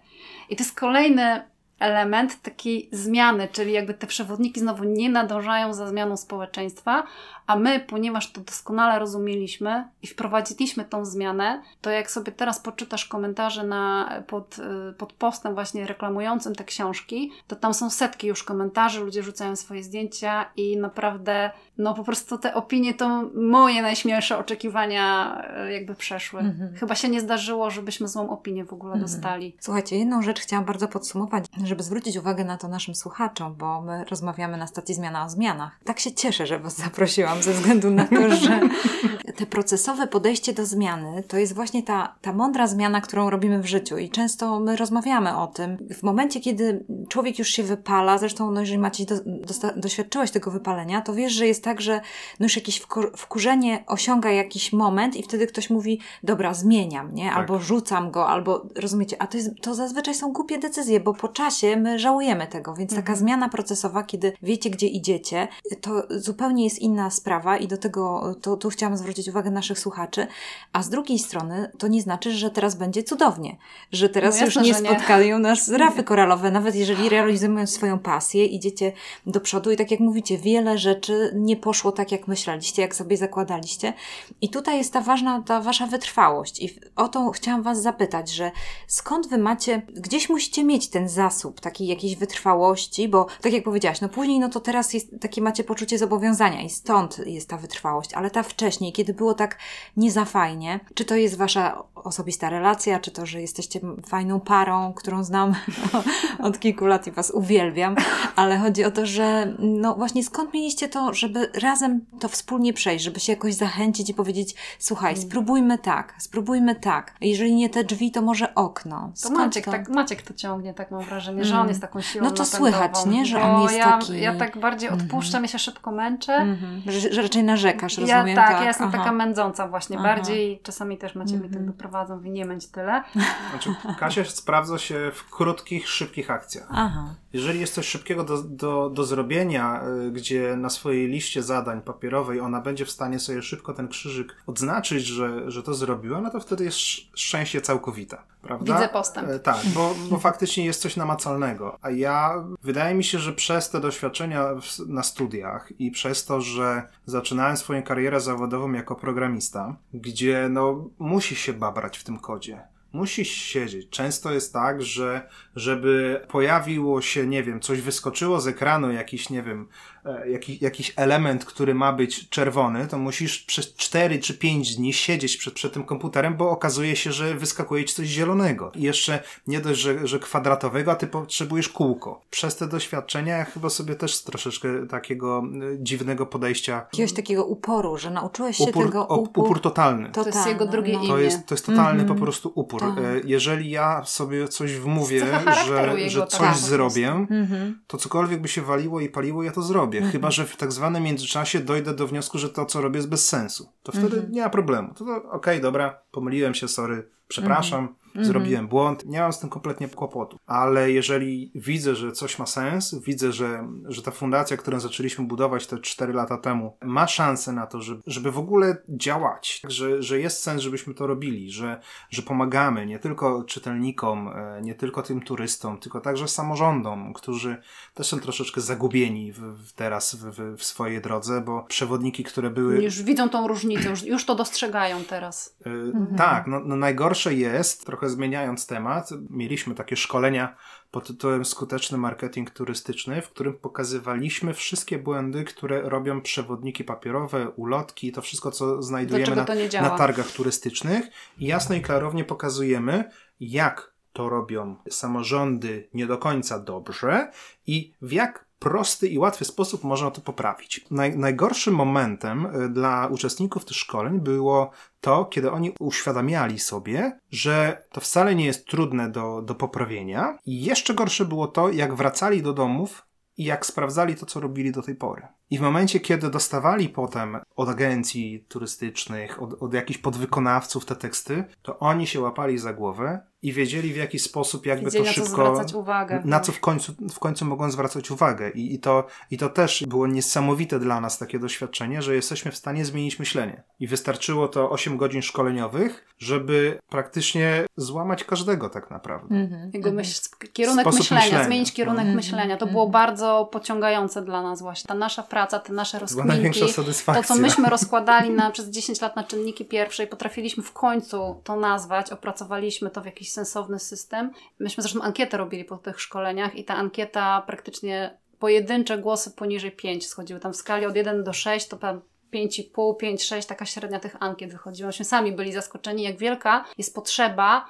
I to jest kolejny element takiej zmiany, czyli jakby te przewodniki znowu nie nadążają za zmianą społeczeństwa, a my, ponieważ to doskonale rozumieliśmy i wprowadziliśmy tą zmianę, to jak sobie teraz poczytasz komentarze na, pod, y, pod postem właśnie reklamującym te książki, to tam są setki już komentarzy, ludzie rzucają swoje zdjęcia i naprawdę, no po prostu te opinie to moje najśmielsze oczekiwania y, jakby przeszły. Mhm. Chyba się nie zdarzyło, żebyśmy złą opinię w ogóle Mhm. dostali. Słuchajcie, jedną rzecz chciałam bardzo podsumować, żeby zwrócić uwagę na to naszym słuchaczom, bo my rozmawiamy na stacji Zmiana o Zmianach. Tak się cieszę, że Was zaprosiłam, ze względu na to, że te procesowe podejście do zmiany to jest właśnie ta, ta mądra zmiana, którą robimy w życiu i często my rozmawiamy o tym. W momencie, kiedy człowiek już się wypala, zresztą no jeżeli Maciej do, dosta- doświadczyłeś tego wypalenia, to wiesz, że jest tak, że no już jakieś wkurzenie osiąga jakiś moment i wtedy ktoś mówi, dobra, zmieniam, nie? Tak. Albo rzucam go, albo rozumiecie, a to, jest, to zazwyczaj są głupie decyzje, bo po czasie my żałujemy tego, więc taka Mhm. zmiana procesowa, kiedy wiecie, gdzie idziecie, to zupełnie jest inna sprawa i do tego to, tu chciałam zwrócić uwagę naszych słuchaczy, a z drugiej strony to nie znaczy, że teraz będzie cudownie, że teraz No już nie że nie. spotkają nas rafy koralowe, nawet jeżeli realizujemy swoją pasję, idziecie do przodu i tak jak mówicie, wiele rzeczy nie poszło tak, jak myśleliście, jak sobie zakładaliście. I tutaj jest ta ważna, ta wasza wytrwałość. I o to chciałam was zapytać, że skąd wy macie, gdzieś musicie mieć ten zasób takiej jakiejś wytrwałości, bo tak jak powiedziałaś, no później, no to teraz jest takie macie poczucie zobowiązania i stąd jest ta wytrwałość, ale ta wcześniej, kiedy było tak nie za fajnie, czy to jest wasza osobista relacja, czy to, że jesteście fajną parą, którą znam od kilku lat i was uwielbiam, ale chodzi o to, że no właśnie skąd mieliście to, żeby żeby razem to wspólnie przejść, żeby się jakoś zachęcić i powiedzieć, słuchaj, Mm. spróbujmy tak, spróbujmy tak. Jeżeli nie te drzwi, to może okno. To Skąd Maciek, to? tak, Maciek to ciągnie, tak mam wrażenie, że on Mm. jest taką siłą No to napędową. słychać, nie? Że on jest ja, taki- Ja tak bardziej odpuszczam, ja się szybko męczę. Mhm. Że, że raczej narzekasz, Ja rozumiem? tak, ja jestem Aha. taka mędząca właśnie Aha. bardziej czasami też Maciek mnie tak Mhm. doprowadzą, mówi nie męć tyle. Znaczy, Kasia sprawdza się w krótkich, szybkich akcjach. Aha. Jeżeli jest coś szybkiego do, do, do zrobienia, y, gdzie na swojej liście zadań papierowej ona będzie w stanie sobie szybko ten krzyżyk odznaczyć, że, że to zrobiła, no to wtedy jest sz- szczęście całkowite, prawda? Widzę postęp. E, Tak, bo, bo faktycznie jest coś namacalnego. A ja, wydaje mi się, że przez te doświadczenia w, na studiach i przez to, że zaczynałem swoją karierę zawodową jako programista, gdzie no musi się babrać w tym kodzie. Musisz siedzieć. Często jest tak, że żeby pojawiło się, nie wiem, coś wyskoczyło z ekranu, jakiś, nie wiem, e, jakiś, jakiś element, który ma być czerwony, to musisz przez 4 czy 5 dni siedzieć przed, przed tym komputerem, bo okazuje się, że wyskakuje ci coś zielonego. I jeszcze nie dość, że, że kwadratowego, a ty potrzebujesz kółko. Przez te doświadczenia ja chyba sobie też troszeczkę takiego e, dziwnego podejścia. Jakiegoś takiego uporu, że nauczyłeś się Upór, tego upór. upór totalny. To jest jego drugie no. imię. To jest, to jest totalny Mhm. po prostu upór. Tak. E, Jeżeli ja sobie coś wmówię, że, że taka coś prostu. zrobię, Mhm. to cokolwiek by się waliło i paliło, ja to zrobię. Mhm. Chyba, że w tak zwanym międzyczasie dojdę do wniosku, że to, co robię, jest bez sensu. To wtedy Mhm. nie ma problemu. To, to okej, dobra, pomyliłem się, sorry, przepraszam, Mhm. zrobiłem błąd. Nie mam z tym kompletnie kłopotu. Ale jeżeli widzę, że coś ma sens, widzę, że, że ta fundacja, którą zaczęliśmy budować te 4 lata temu, ma szansę na to, żeby, żeby w ogóle działać, że, że jest sens, żebyśmy to robili, że, że pomagamy nie tylko czytelnikom, e, nie tylko tym turystom, tylko także samorządom, którzy też są troszeczkę zagubieni w, w teraz w, w, w swojej drodze, bo przewodniki, które były Już widzą tą różnicę, już, już to dostrzegają teraz. Y, Tak, no, no najgorsze jest, trochę zmieniając temat, mieliśmy takie szkolenia pod tytułem Skuteczny marketing turystyczny, w którym pokazywaliśmy wszystkie błędy, które robią przewodniki papierowe, ulotki, to wszystko, co znajdujemy na, na targach turystycznych. I jasno i klarownie pokazujemy, jak to robią samorządy nie do końca dobrze i w jak prosty i łatwy sposób można to poprawić. Naj, najgorszym momentem y, dla uczestników tych szkoleń było to, kiedy oni uświadamiali sobie, że to wcale nie jest trudne do, do poprawienia. I jeszcze gorsze było to, jak wracali do domów i jak sprawdzali to, co robili do tej pory. I w momencie, kiedy dostawali potem od agencji turystycznych, od, od jakichś podwykonawców te teksty, to oni się łapali za głowę i wiedzieli w jaki sposób jakby Wiedzieli, to na co szybko... zwracać uwagę. Na co w końcu, w końcu mogą zwracać uwagę. I, i, to, I to też było niesamowite dla nas takie doświadczenie, że jesteśmy w stanie zmienić myślenie. I wystarczyło to 8 godzin szkoleniowych, żeby praktycznie złamać każdego tak naprawdę. Mhm. Jego myśl, kierunek myślenia, myślenia. zmienić kierunek Mhm. myślenia. To było bardzo pociągające dla nas właśnie. Ta nasza praca, te nasze rozkminki, to co myśmy rozkładali na, przez 10 lat na czynniki pierwsze i potrafiliśmy w końcu to nazwać, opracowaliśmy to w jakiś sensowny system. Myśmy zresztą ankietę robili po tych szkoleniach i ta ankieta praktycznie pojedyncze głosy poniżej 5 schodziły. Tam w skali od 1 do 6 to tam 5,5, 5, 6, taka średnia tych ankiet wychodziła. Myśmy sami byli zaskoczeni, jak wielka jest potrzeba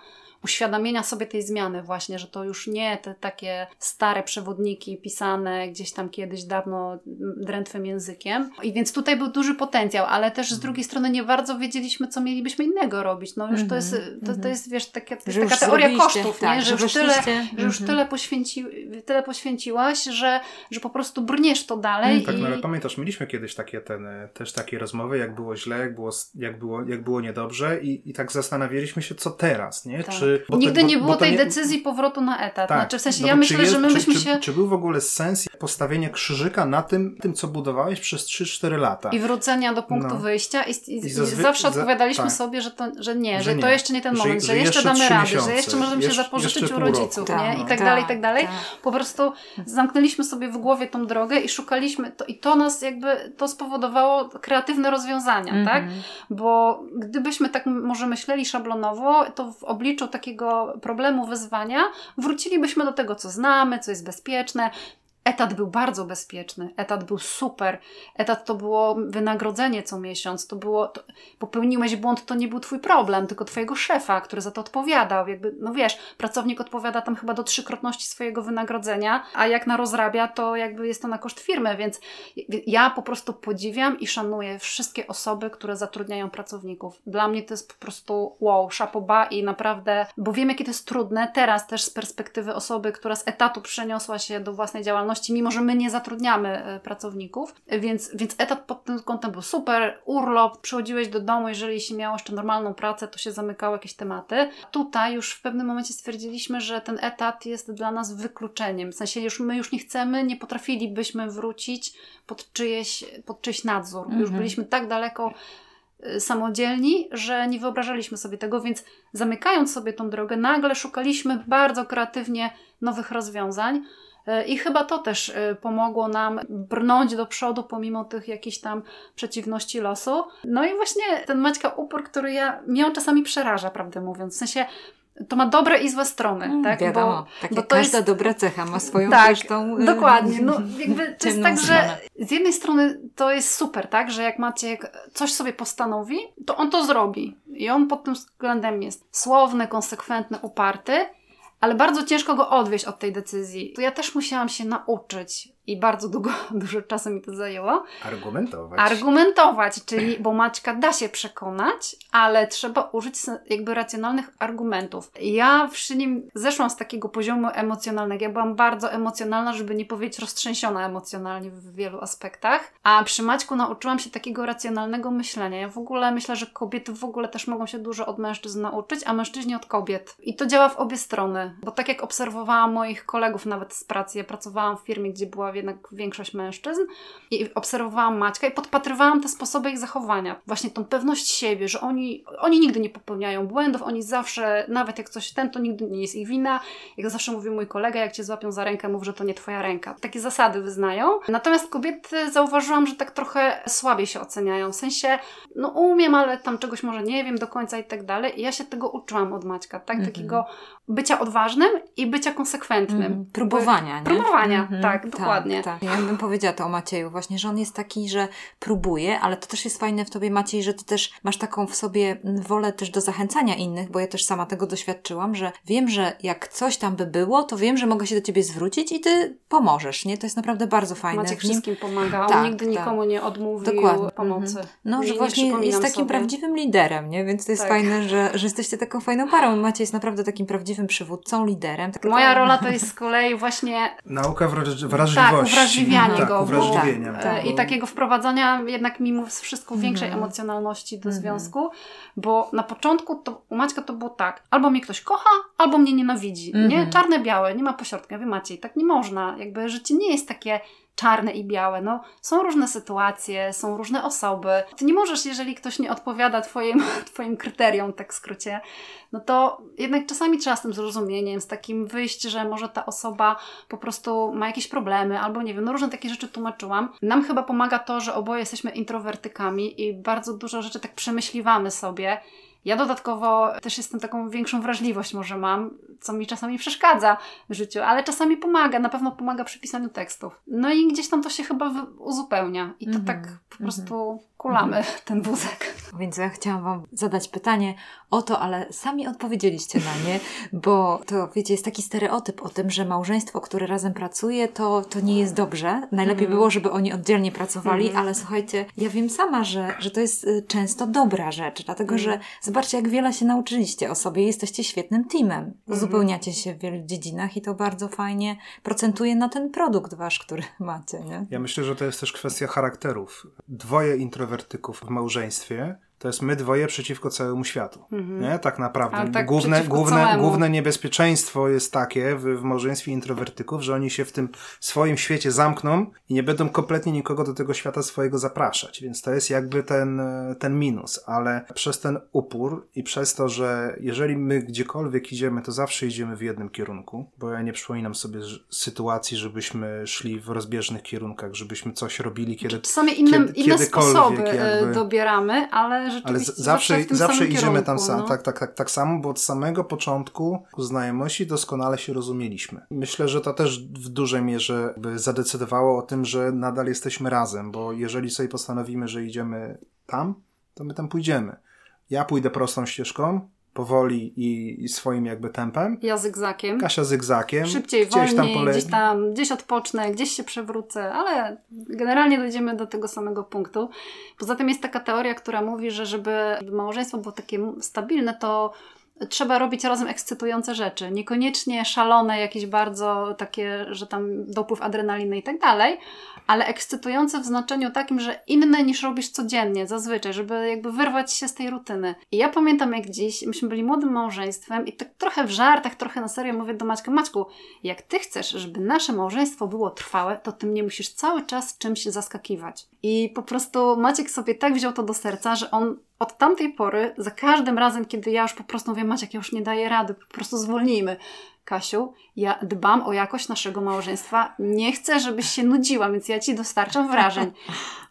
uświadomienia sobie tej zmiany właśnie, że to już nie te takie stare przewodniki pisane gdzieś tam kiedyś dawno drętwym językiem. I więc tutaj był duży potencjał, ale też z drugiej strony nie bardzo wiedzieliśmy, co mielibyśmy innego robić. No już to jest, to, to jest wiesz, to jest Że już taka teoria zrobiliście, kosztów, tak, nie? że, że już tyle, że już Mhm. tyle, poświęci, tyle poświęciłaś, że, że po prostu brniesz to dalej Tak, i no ale pamiętasz, mieliśmy kiedyś takie ten, też takie rozmowy, jak było źle, jak było, jak było, jak było niedobrze i, i tak zastanawialiśmy się, co teraz, nie? Tak. Czy, bo Nigdy bo- nie było to tej nie- decyzji powrotu na etat. Tak. Znaczy w sensie No ja myślę, czy jest- że my czy, byśmy czy, się... Czy był w ogóle sens postawienia krzyżyka na tym, tym co budowałeś przez 3-4 lata? I wrócenia do punktu No. wyjścia i, i, i, I zazwy- zawsze za- odpowiadaliśmy tak. sobie, że, to, że nie, że, Że to nie. jeszcze nie ten Że- moment, że że, jeszcze jeszcze damy radę, że miesiące, jeszcze możemy się jeszcze- zapożyczyć jeszcze u rodziców, Tak, nie? I tak tak, dalej, i tak dalej. tak. Po prostu zamknęliśmy sobie w głowie tą drogę i szukaliśmy to i to nas jakby, to spowodowało kreatywne rozwiązania, tak? Mhm. Bo gdybyśmy tak może myśleli szablonowo, to w obliczu takiego problemu, wyzwania, wrócilibyśmy do tego, co znamy, co jest bezpieczne. Etat był bardzo bezpieczny, etat był super, etat to było wynagrodzenie co miesiąc, to było, to, popełniłeś błąd, to nie był twój problem, tylko twojego szefa, który za to odpowiadał. Jakby, no wiesz, pracownik odpowiada tam chyba do trzykrotności swojego wynagrodzenia, a jak na rozrabia, to jakby jest to na koszt firmy, więc ja po prostu podziwiam i szanuję wszystkie osoby, które zatrudniają pracowników. Dla mnie to jest po prostu wow, szapoba i naprawdę, bo wiem jakie to jest trudne teraz też z perspektywy osoby, która z etatu przeniosła się do własnej działalności, mimo że my nie zatrudniamy e, pracowników, więc, więc etat pod tym kątem był super, urlop, przychodziłeś do domu, jeżeli się miało jeszcze normalną pracę, to się zamykały jakieś tematy. Tutaj już w pewnym momencie stwierdziliśmy, że ten etat jest dla nas wykluczeniem, w sensie już my już nie chcemy, nie potrafilibyśmy wrócić pod czyjeś, pod czyjś nadzór. Mhm. Już byliśmy tak daleko Y, samodzielni, że nie wyobrażaliśmy sobie tego, więc zamykając sobie tą drogę, nagle szukaliśmy bardzo kreatywnie nowych rozwiązań. Y, I chyba to też y, pomogło nam brnąć do przodu pomimo tych jakichś tam przeciwności losu. No i właśnie ten Maćka upór, który ja mnie on czasami przeraża, prawdę mówiąc. W sensie to ma dobre i złe strony, mm, tak? Wiadomo, bo, tak bo każda jest... dobra cecha ma swoją tak, zresztą... dokładnie. No, jakby to jest tak, że z jednej strony to jest super, tak? Że jak macie coś sobie postanowi, to on to zrobi. I on pod tym względem jest słowny, konsekwentny, uparty, ale bardzo ciężko go odwieść od tej decyzji. To ja też musiałam się nauczyć i bardzo długo, dużo czasu mi to zajęło. Argumentować. Argumentować, czyli, bo Maćka da się przekonać, ale trzeba użyć jakby racjonalnych argumentów. Ja przy nim zeszłam z takiego poziomu emocjonalnego. Ja byłam bardzo emocjonalna, żeby nie powiedzieć roztrzęsiona emocjonalnie w wielu aspektach, a przy Maćku nauczyłam się takiego racjonalnego myślenia. Ja w ogóle myślę, że kobiety w ogóle też mogą się dużo od mężczyzn nauczyć, a mężczyźni od kobiet. I to działa w obie strony, bo tak jak obserwowałam moich kolegów nawet z pracy, ja pracowałam w firmie, gdzie była jednak większość mężczyzn i obserwowałam Maćka i podpatrywałam te sposoby ich zachowania. Właśnie tą pewność siebie, że oni, oni nigdy nie popełniają błędów, oni zawsze, nawet jak coś ten, to nigdy nie jest ich wina. Jak zawsze mówił mój kolega, jak cię złapią za rękę, mów, że to nie twoja ręka. Takie zasady wyznają. Natomiast kobiety zauważyłam, że tak trochę słabiej się oceniają. W sensie, no umiem, ale tam czegoś może nie wiem do końca i tak dalej. I ja się tego uczyłam od Maćka, tak? -hmm. Takiego bycia odważnym i bycia konsekwentnym. Mm, próbowania, nie? Próbowania, mm -hmm. tak, dokładnie. Tak, tak. Ja bym powiedziała to o Macieju właśnie, że on jest taki, że próbuje, ale to też jest fajne w tobie Maciej, że ty też masz taką w sobie wolę też do zachęcania innych, bo ja też sama tego doświadczyłam, że wiem, że jak coś tam by było, to wiem, że mogę się do ciebie zwrócić i ty pomożesz, nie? To jest naprawdę bardzo fajne. Maciek wszystkim pomaga, tak, nigdy tak. nikomu nie odmówił Dokładnie. pomocy. Mhm. No, że właśnie jest takim sobie. prawdziwym liderem, nie? Więc to jest tak. fajne, że, że jesteście taką fajną parą. Maciej jest naprawdę takim prawdziwym przywódcą, liderem. Tak Moja rola to jest z kolei właśnie... Nauka wrażliwości. Tak, uwrażliwianie tak, go. Uwrażliwienia. Bo, tak, I takiego wprowadzania jednak mimo wszystko większej mm. emocjonalności do mm. związku, bo na początku to, u Maćka to było tak, albo mnie ktoś kocha, albo mnie nienawidzi. Mm. Nie? Mhm. Czarne, białe, nie ma pośrodka. Wy Maciej, tak nie można. Jakby życie nie jest takie czarne i białe. No, są różne sytuacje, są różne osoby. Ty nie możesz, jeżeli ktoś nie odpowiada twoim, twoim kryteriom, tak w skrócie, no to jednak czasami trzeba z tym zrozumieniem, z takim wyjść, że może ta osoba po prostu ma jakieś problemy, albo nie wiem, no różne takie rzeczy tłumaczyłam. Nam chyba pomaga to, że oboje jesteśmy introwertykami i bardzo dużo rzeczy tak przemyśliwamy sobie ja dodatkowo też jestem taką większą wrażliwość może mam, co mi czasami przeszkadza w życiu, ale czasami pomaga, na pewno pomaga przy pisaniu tekstów. No i gdzieś tam to się chyba uzupełnia i to mm -hmm. tak po prostu mm -hmm. Kulamy ten wózek. Więc ja chciałam Wam zadać pytanie o to, ale sami odpowiedzieliście na nie, bo to wiecie, jest taki stereotyp o tym, że małżeństwo, które razem pracuje, to, to nie jest dobrze. Najlepiej było, żeby oni oddzielnie pracowali, ale słuchajcie, ja wiem sama, że, że to jest y, często dobra rzecz, dlatego że Zobaczcie, jak wiele się nauczyliście o sobie. Jesteście świetnym teamem. Uzupełniacie się w wielu dziedzinach i to bardzo fajnie procentuje na ten produkt wasz, który macie. Nie? Ja myślę, że to jest też kwestia charakterów. Dwoje introwertyków w małżeństwie to jest my dwoje przeciwko całemu światu. Mhm. Nie? Tak naprawdę. Tak główne, główne, główne niebezpieczeństwo jest takie w, w małżeństwie introwertyków, że oni się w tym swoim świecie zamkną i nie będą kompletnie nikogo do tego świata swojego zapraszać. Więc to jest jakby ten, ten minus. Ale przez ten upór i przez to, że jeżeli my gdziekolwiek idziemy, to zawsze idziemy w jednym kierunku, bo ja nie przypominam sobie sytuacji, żebyśmy szli w rozbieżnych kierunkach, żebyśmy coś robili, kiedy. Czasami inne, kiedy, inne sposoby e, jakby... dobieramy, ale Ale z, zawsze, zawsze idziemy kierunku, tam sam, no. tak, tak, tak, tak samo, bo od samego początku znajomości doskonale się rozumieliśmy. Myślę, że to też w dużej mierze zadecydowało o tym, że nadal jesteśmy razem, bo jeżeli sobie postanowimy, że idziemy tam, to my tam pójdziemy. Ja pójdę prostą ścieżką, powoli i, i swoim jakby tempem. Ja zygzakiem. Kasia zygzakiem. Szybciej, gdzieś tam wolniej, pole... gdzieś tam, gdzieś odpocznę, gdzieś się przewrócę, ale generalnie dojdziemy do tego samego punktu. Poza tym jest taka teoria, która mówi, że żeby małżeństwo było takie stabilne, to trzeba robić razem ekscytujące rzeczy. Niekoniecznie szalone, jakieś bardzo takie, że tam dopływ adrenaliny i tak dalej, ale ekscytujące w znaczeniu takim, że inne niż robisz codziennie, zazwyczaj, żeby jakby wyrwać się z tej rutyny. I ja pamiętam jak dziś, myśmy byli młodym małżeństwem i tak trochę w żartach, trochę na serio mówię do Maćka, Maćku, jak ty chcesz, żeby nasze małżeństwo było trwałe, to ty mnie musisz cały czas czymś zaskakiwać. I po prostu Maciek sobie tak wziął to do serca, że on od tamtej pory, za każdym razem, kiedy ja już po prostu mówię, Maciek, ja już nie daję rady, po prostu zwolnijmy. Kasiu, ja dbam o jakość naszego małżeństwa, nie chcę, żebyś się nudziła, więc ja ci dostarczam wrażeń.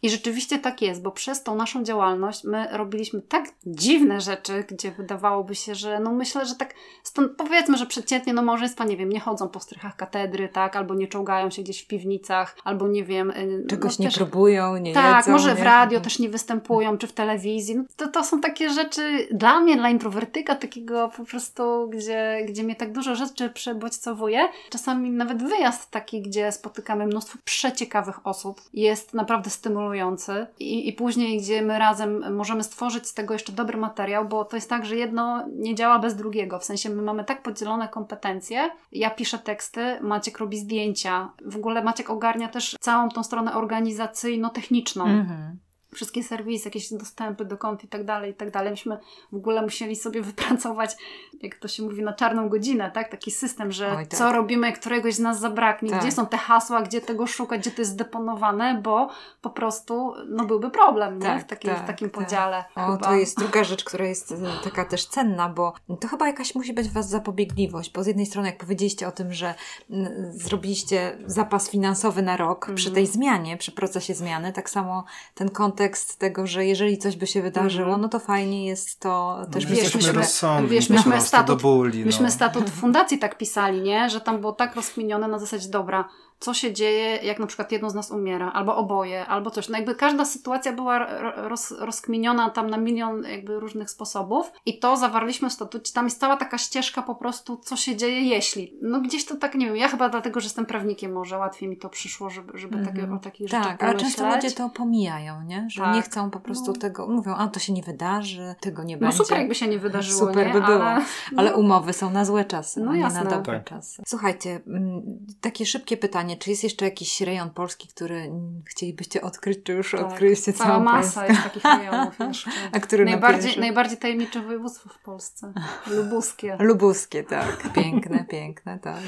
I rzeczywiście tak jest, bo przez tą naszą działalność my robiliśmy tak dziwne rzeczy, gdzie wydawałoby się, że no myślę, że tak, stąd powiedzmy, że przeciętnie no małżeństwa, nie wiem, nie chodzą po strychach katedry, tak, albo nie czołgają się gdzieś w piwnicach, albo nie wiem... y, Czegoś no, nie też, próbują, nie Tak, jedzą. może nie? w radio też nie występują, czy w telewizji. No to, to są takie rzeczy dla mnie, dla introwertyka takiego po prostu, gdzie, gdzie mnie tak dużo rzeczy przebodźcowuje. Czasami nawet wyjazd taki, gdzie spotykamy mnóstwo przeciekawych osób, jest naprawdę stymulujący. I, I później, gdzie my razem możemy stworzyć z tego jeszcze dobry materiał, bo to jest tak, że jedno nie działa bez drugiego. W sensie my mamy tak podzielone kompetencje. Ja piszę teksty, Maciek robi zdjęcia. W ogóle Maciek ogarnia też całą tą stronę organizacyjno-techniczną Mhm. Wszystkie serwisy, jakieś dostępy do kont i tak dalej, i tak dalej. Myśmy w ogóle musieli sobie wypracować, jak to się mówi, na czarną godzinę, tak? Taki system, że Oj, tak. co robimy, jak któregoś z nas zabraknie, Tak. gdzie są te hasła, gdzie tego szukać, gdzie to jest zdeponowane, bo po prostu no, byłby problem nie? Tak, w, takim, w tak, takim tak. podziale. O, chyba. to jest druga rzecz, która jest e, taka też cenna, bo to chyba jakaś musi być w Was zapobiegliwość, bo z jednej strony jak powiedzieliście o tym, że mm, zrobiliście zapas finansowy na rok przy Mhm. tej zmianie, przy procesie zmiany, tak samo ten kontekst tego, że jeżeli coś by się wydarzyło, Mhm. no to fajnie jest to też my wiesz, myśmy- wiesz, myśmy statut- do bóli. Myśmy no. statut fundacji tak pisali, nie? Że tam było tak rozkminione na zasadzie, dobra, co się dzieje, jak na przykład jedno z nas umiera, albo oboje, albo coś. No jakby każda sytuacja była ro- roz, rozkminiona tam na milion jakby różnych sposobów i to zawarliśmy w statucie. Tam jest cała taka ścieżka po prostu, co się dzieje, jeśli. No gdzieś to tak, nie wiem, ja chyba dlatego, że jestem prawnikiem może łatwiej mi to przyszło, żeby, żeby Mhm. takie, o takich rzeczach Tak, ale często ludzie to pomijają, nie? Że Tak. nie chcą po prostu No. tego, mówią, a to się nie wydarzy, tego nie No będzie. super jakby się nie wydarzyło, Super nie? by było. Ale, Ale no, umowy są na złe czasy, No a nie jasne. na dobre Tak. czasy. Słuchajcie, mm, takie szybkie pytanie. Czy jest jeszcze jakiś rejon Polski, który chcielibyście odkryć, czy już tak, odkryliście cała całą masa Polskę? jest takich rejonów jeszcze. A który na Najbardziej, najbardziej tajemnicze województwo w Polsce. Lubuskie. Lubuskie, tak. Piękne, piękne, tak.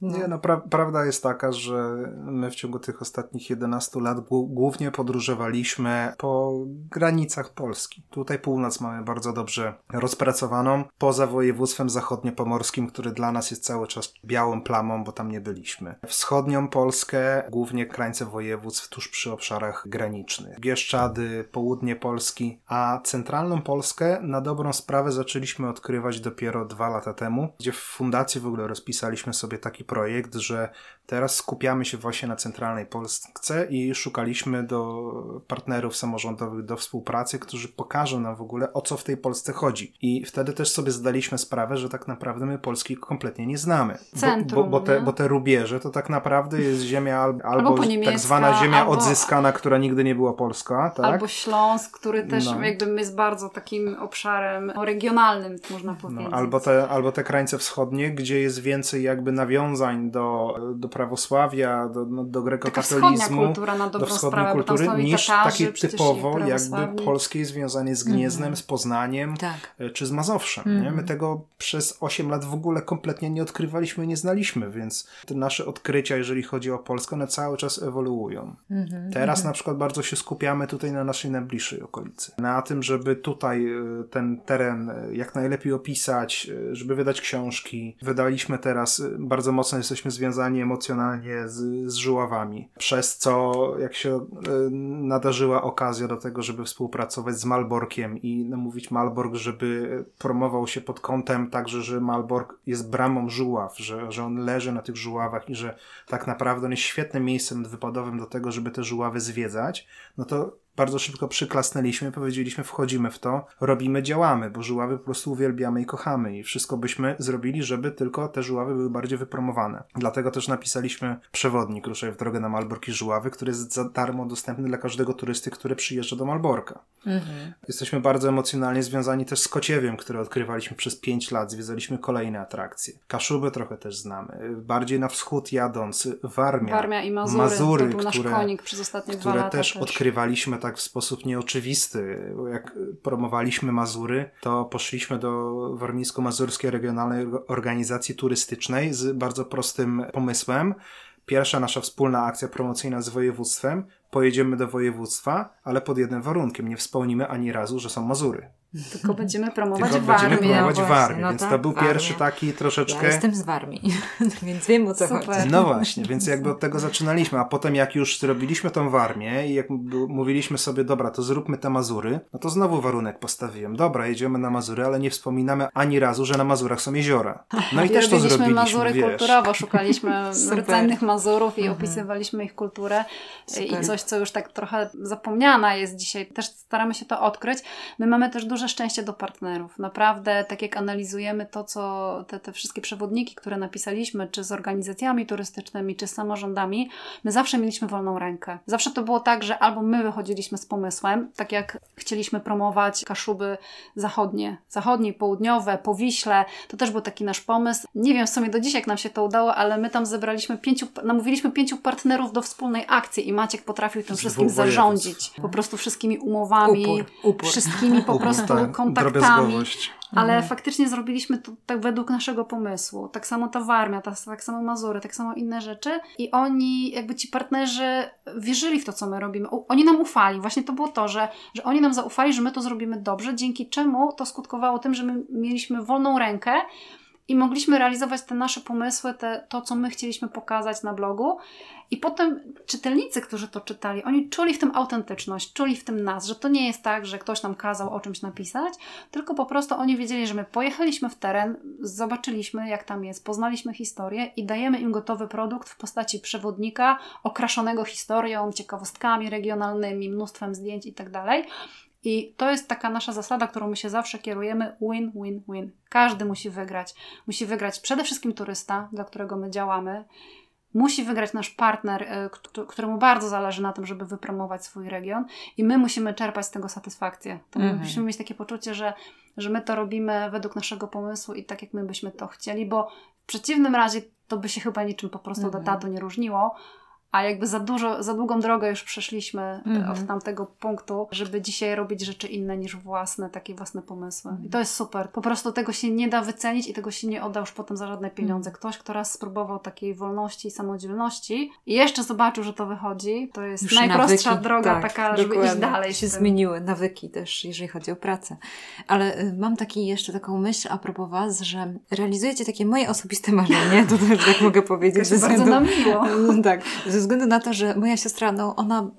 No. Nie, no pra- prawda jest taka, że my w ciągu tych ostatnich 11 lat głó- głównie podróżowaliśmy po granicach Polski. Tutaj północ mamy bardzo dobrze rozpracowaną, poza województwem zachodniopomorskim, który dla nas jest cały czas białą plamą, bo tam nie byliśmy. Wschodnią Polskę, głównie krańce województw tuż przy obszarach granicznych. Bieszczady, południe Polski, a centralną Polskę na dobrą sprawę zaczęliśmy odkrywać dopiero dwa lata temu, gdzie w fundacji w ogóle rozpisaliśmy sobie taki projekt, że teraz skupiamy się właśnie na centralnej Polsce i szukaliśmy do partnerów samorządowych do współpracy, którzy pokażą nam w ogóle o co w tej Polsce chodzi. I wtedy też sobie zdaliśmy sprawę, że tak naprawdę my Polski kompletnie nie znamy. Centrum, bo, bo, te, nie? bo te rubieże to tak naprawdę jest ziemia al, albo, niemiecka, tak zwana ziemia albo- odzyskana, która nigdy nie była polska, tak? Albo Śląsk, który też No. jakby jest bardzo takim obszarem no, regionalnym, można No, powiedzieć. albo, te, albo te krańce wschodnie, gdzie jest więcej jakby nawiązań do, do prawosławia, do, no, do grekokatolizmu, do wschodniej sprawę, kultury, niż Tatarzy, takie typowo jakby polskie związanie z Gnieznem, z Poznaniem, Tak. e, czy z Mazowszem. Nie? Mhm. My tego przez 8 lat w ogóle kompletnie nie odkrywaliśmy, nie znaliśmy, więc te nasze odkrycia, jeżeli chodzi o Polskę, one cały czas ewoluują. Mhm. Teraz na przykład bardzo się skupiamy tutaj na naszej najbliższej okolicy. Na tym, żeby tutaj e, ten teren e, jak najlepiej opisać, żeby wydać książki. Wydaliśmy teraz, bardzo mocno jesteśmy związani emocjonalnie z, z żuławami. Przez co, jak się e, nadarzyła okazja do tego, żeby współpracować z Malborkiem i namówić Malbork, żeby promował się pod kątem także, że Malbork jest bramą żuław, że, że on leży na tych żuławach i że tak naprawdę on jest świetnym miejscem wypadowym do tego, żeby te żuławy zwiedzać, no to bardzo szybko przyklasnęliśmy, powiedzieliśmy, wchodzimy w to, robimy, działamy, bo żuławy po prostu uwielbiamy i kochamy i wszystko byśmy zrobili, żeby tylko te żuławy były bardziej wypromowane. Dlatego też napisaliśmy przewodnik Ruszaj w drogę na Malbork i żuławy, który jest za darmo dostępny dla każdego turysty, który przyjeżdża do Malborka. Mhm. Jesteśmy bardzo emocjonalnie związani też z Kociewiem, które odkrywaliśmy przez 5 lat, zwiedzaliśmy kolejne atrakcje. Kaszuby trochę też znamy. Bardziej na wschód jadąc, Warmia, Warmia i Mazury, Mazury to był nasz które, konik przez ostatnie które dwa lata też, też odkrywaliśmy tak w sposób nieoczywisty. Jak promowaliśmy Mazury, to poszliśmy do Warmińsko-Mazurskiej Regionalnej Organizacji Turystycznej z bardzo prostym pomysłem. Pierwsza nasza wspólna akcja promocyjna z województwem. Pojedziemy do województwa, ale pod jednym warunkiem. Nie wspomnimy ani razu, że są Mazury. Tylko będziemy promować Tylko Warmię. Będziemy promować no Warmię, no więc tak, to był Warmia. pierwszy taki troszeczkę... Ja jestem z Warmii, więc wiem o co Super. chodzi. No właśnie, więc jakby od tego zaczynaliśmy, a potem jak już zrobiliśmy tą Warmię i jak mówiliśmy sobie, dobra, to zróbmy te Mazury, no to znowu warunek postawiłem. Dobra, jedziemy na Mazury, ale nie wspominamy ani razu, że na Mazurach są jeziora. No i, I też to zrobiliśmy. Mazury wiesz. kulturowo, szukaliśmy rdzennych Mazurów i mhm. opisywaliśmy ich kulturę Super. i coś, co już tak trochę zapomniana jest dzisiaj. Też staramy się to odkryć. My mamy też duże szczęście do partnerów. Naprawdę, tak jak analizujemy to, co te, te wszystkie przewodniki, które napisaliśmy, czy z organizacjami turystycznymi, czy z samorządami, my zawsze mieliśmy wolną rękę. Zawsze to było tak, że albo my wychodziliśmy z pomysłem, tak jak chcieliśmy promować Kaszuby zachodnie, zachodnie południowe, Powiśle, to też był taki nasz pomysł. Nie wiem w sumie do dziś, jak nam się to udało, ale my tam zebraliśmy pięciu, namówiliśmy pięciu partnerów do wspólnej akcji i Maciek potrafił tym wszystkim zarządzić. Po prostu wszystkimi umowami, upór, upór. wszystkimi po prostu tak, kontaktami ale mhm. faktycznie zrobiliśmy to tak według naszego pomysłu. Tak samo ta Warmia, ta, tak samo Mazury, tak samo inne rzeczy i oni, jakby ci partnerzy wierzyli w to, co my robimy. Oni nam ufali. Właśnie to było to, że, że oni nam zaufali, że my to zrobimy dobrze, dzięki czemu to skutkowało tym, że my mieliśmy wolną rękę i mogliśmy realizować te nasze pomysły, te, to, co my chcieliśmy pokazać na blogu. I potem czytelnicy, którzy to czytali, oni czuli w tym autentyczność, czuli w tym nas, że to nie jest tak, że ktoś nam kazał o czymś napisać, tylko po prostu oni wiedzieli, że my pojechaliśmy w teren, zobaczyliśmy, jak tam jest, poznaliśmy historię i dajemy im gotowy produkt w postaci przewodnika okraszonego historią, ciekawostkami regionalnymi, mnóstwem zdjęć itd. I to jest taka nasza zasada, którą my się zawsze kierujemy: win, win, win. Każdy musi wygrać. Musi wygrać przede wszystkim turysta, dla którego my działamy. Musi wygrać nasz partner, e, któremu bardzo zależy na tym, żeby wypromować swój region, i my musimy czerpać z tego satysfakcję. To mhm. Musimy mieć takie poczucie, że, że my to robimy według naszego pomysłu i tak, jak my byśmy to chcieli, bo w przeciwnym razie to by się chyba niczym po prostu mhm. do nie różniło a jakby za dużo, za długą drogę już przeszliśmy mm-hmm. od tamtego punktu, żeby dzisiaj robić rzeczy inne niż własne, takie własne pomysły. I to jest super. Po prostu tego się nie da wycenić i tego się nie odda już potem za żadne pieniądze. Mm-hmm. Ktoś, kto raz spróbował takiej wolności i samodzielności i jeszcze zobaczył, że to wychodzi, to jest już najprostsza nawyki, droga tak, taka, żeby dokładnie. iść dalej. się zmieniły nawyki też, jeżeli chodzi o pracę. Ale y, mam taki jeszcze taką myśl a propos Was, że realizujecie takie moje osobiste marzenie, to też tak mogę powiedzieć. To bardzo nam miło. tak, ze względu na to, że moja siostra, no ona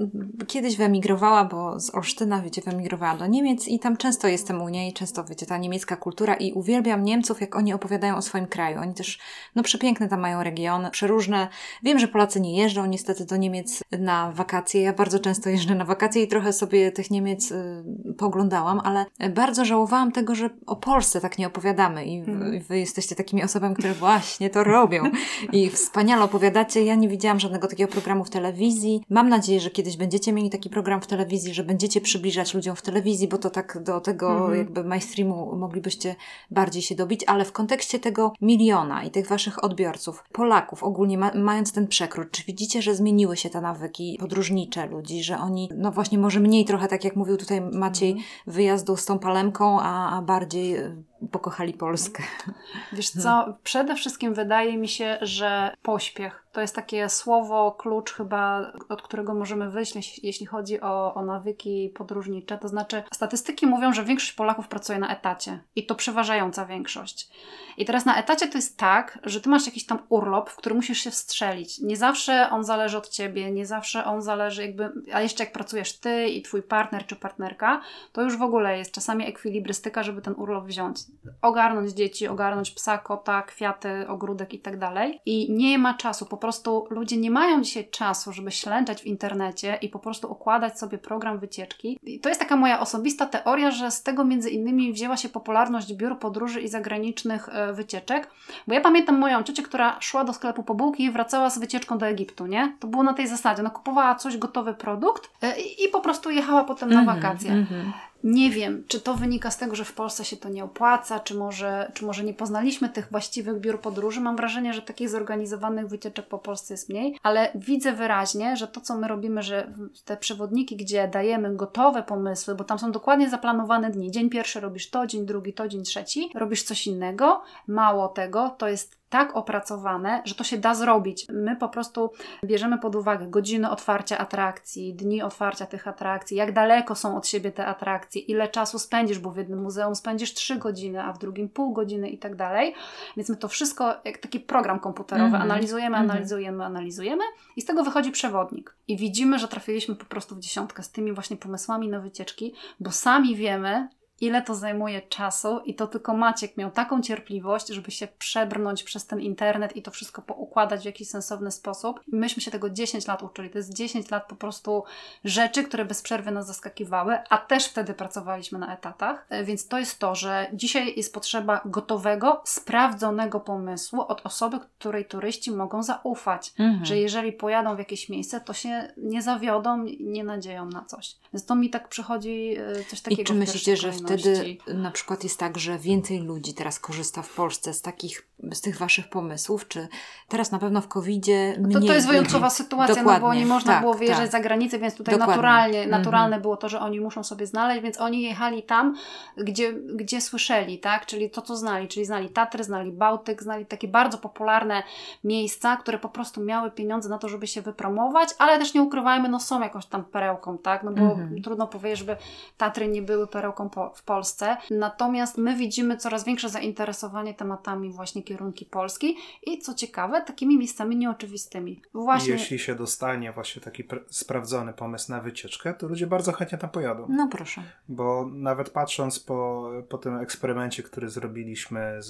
kiedyś wyemigrowała, bo z Olsztyna, wiecie, wyemigrowała do Niemiec i tam często jestem u niej, często, wiecie, ta niemiecka kultura i uwielbiam Niemców, jak oni opowiadają o swoim kraju. Oni też, no przepiękne tam mają regiony, przeróżne. Wiem, że Polacy nie jeżdżą niestety do Niemiec na wakacje. Ja bardzo często jeżdżę na wakacje i trochę sobie tych Niemiec y, poglądałam, ale bardzo żałowałam tego, że o Polsce tak nie opowiadamy i wy, mhm. wy jesteście takimi osobami, które właśnie to robią i wspaniale opowiadacie. Ja nie widziałam żadnego takiego programu w telewizji. Mam nadzieję, że kiedyś będziecie mieli taki program w telewizji, że będziecie przybliżać ludziom w telewizji, bo to tak do tego mhm. jakby mainstreamu moglibyście bardziej się dobić, ale w kontekście tego miliona i tych waszych odbiorców, Polaków ogólnie ma, mając ten przekrót, czy widzicie, że zmieniły się te nawyki podróżnicze ludzi, że oni, no właśnie może mniej trochę, tak jak mówił tutaj Maciej, mhm. wyjazdu z tą palemką, a, a bardziej y, pokochali Polskę. Wiesz co, przede wszystkim wydaje mi się, że pośpiech To jest takie słowo, klucz chyba, od którego możemy wyjść, jeśli chodzi o, o nawyki podróżnicze. To znaczy, statystyki mówią, że większość Polaków pracuje na etacie i to przeważająca większość. I teraz na etacie to jest tak, że ty masz jakiś tam urlop, w który musisz się wstrzelić. Nie zawsze on zależy od ciebie, nie zawsze on zależy jakby, a jeszcze jak pracujesz ty i twój partner czy partnerka, to już w ogóle jest czasami ekwilibrystyka, żeby ten urlop wziąć. Ogarnąć dzieci, ogarnąć psa, kota, kwiaty, ogródek i tak dalej. I nie ma czasu, po prostu ludzie nie mają dzisiaj czasu, żeby ślęczać w internecie i po prostu układać sobie program wycieczki. I to jest taka moja osobista teoria, że z tego między innymi wzięła się popularność biur podróży i zagranicznych e, wycieczek, bo ja pamiętam moją ciocię, która szła do sklepu po bułki i wracała z wycieczką do Egiptu, nie? To było na tej zasadzie, no kupowała coś, gotowy produkt e, i, i po prostu jechała potem na Mhm, wakacje. mhm. Nie wiem, czy to wynika z tego, że w Polsce się to nie opłaca, czy może, czy może nie poznaliśmy tych właściwych biur podróży. Mam wrażenie, że takich zorganizowanych wycieczek po Polsce jest mniej, ale widzę wyraźnie, że to, co my robimy, że te przewodniki, gdzie dajemy gotowe pomysły, bo tam są dokładnie zaplanowane dni. Dzień pierwszy robisz to, dzień drugi to, dzień trzeci, robisz coś innego. Mało tego, to jest tak opracowane, że to się da zrobić. My po prostu bierzemy pod uwagę godziny otwarcia atrakcji, dni otwarcia tych atrakcji, jak daleko są od siebie te atrakcje, ile czasu spędzisz, bo w jednym muzeum spędzisz 3 godziny, a w drugim pół godziny i tak dalej. Więc my to wszystko, jak taki program komputerowy, Mhm. analizujemy, Mhm. analizujemy, analizujemy i z tego wychodzi przewodnik. I widzimy, że trafiliśmy po prostu w dziesiątkę z tymi właśnie pomysłami na wycieczki, bo sami wiemy, ile to zajmuje czasu i to tylko Maciek miał taką cierpliwość, żeby się przebrnąć przez ten internet i to wszystko poukładać w jakiś sensowny sposób. I myśmy się tego 10 lat uczyli. To jest 10 lat po prostu rzeczy, które bez przerwy nas zaskakiwały, a też wtedy pracowaliśmy na etatach. E, Więc to jest to, że dzisiaj jest potrzeba gotowego, sprawdzonego pomysłu od osoby, której turyści mogą zaufać. Mhm. Że jeżeli pojadą w jakieś miejsce, to się nie zawiodą, nie nadzieją na coś. Więc to mi tak przychodzi e, coś takiego I czy w myślicie, że pierwszej wtedy na przykład jest tak, że więcej ludzi teraz korzysta w Polsce z takich, z tych waszych pomysłów, czy teraz na pewno w COVID-zie To, mniej to jest ludzi? wyjątkowa sytuacja, no bo Dokładnie, nie można tak, było wyjeżdżać tak. za granicę, więc tutaj Dokładnie. naturalnie, Mhm. naturalne było to, że oni muszą sobie znaleźć, więc oni jechali tam, gdzie, gdzie słyszeli, tak? Czyli to, co znali, czyli znali Tatry, znali Bałtyk, znali takie bardzo popularne miejsca, które po prostu miały pieniądze na to, żeby się wypromować, ale też nie ukrywajmy, no są jakąś tam perełką, tak? No bo Mhm. trudno powiedzieć, żeby Tatry nie były perełką po, w Polsce. Natomiast my widzimy coraz większe zainteresowanie tematami właśnie kierunki Polski i co ciekawe, takimi miejscami nieoczywistymi. Właśnie Jeśli się dostanie właśnie taki pr- sprawdzony pomysł na wycieczkę, to ludzie bardzo chętnie tam pojadą. No proszę. Bo nawet patrząc po, po tym eksperymencie, który zrobiliśmy z,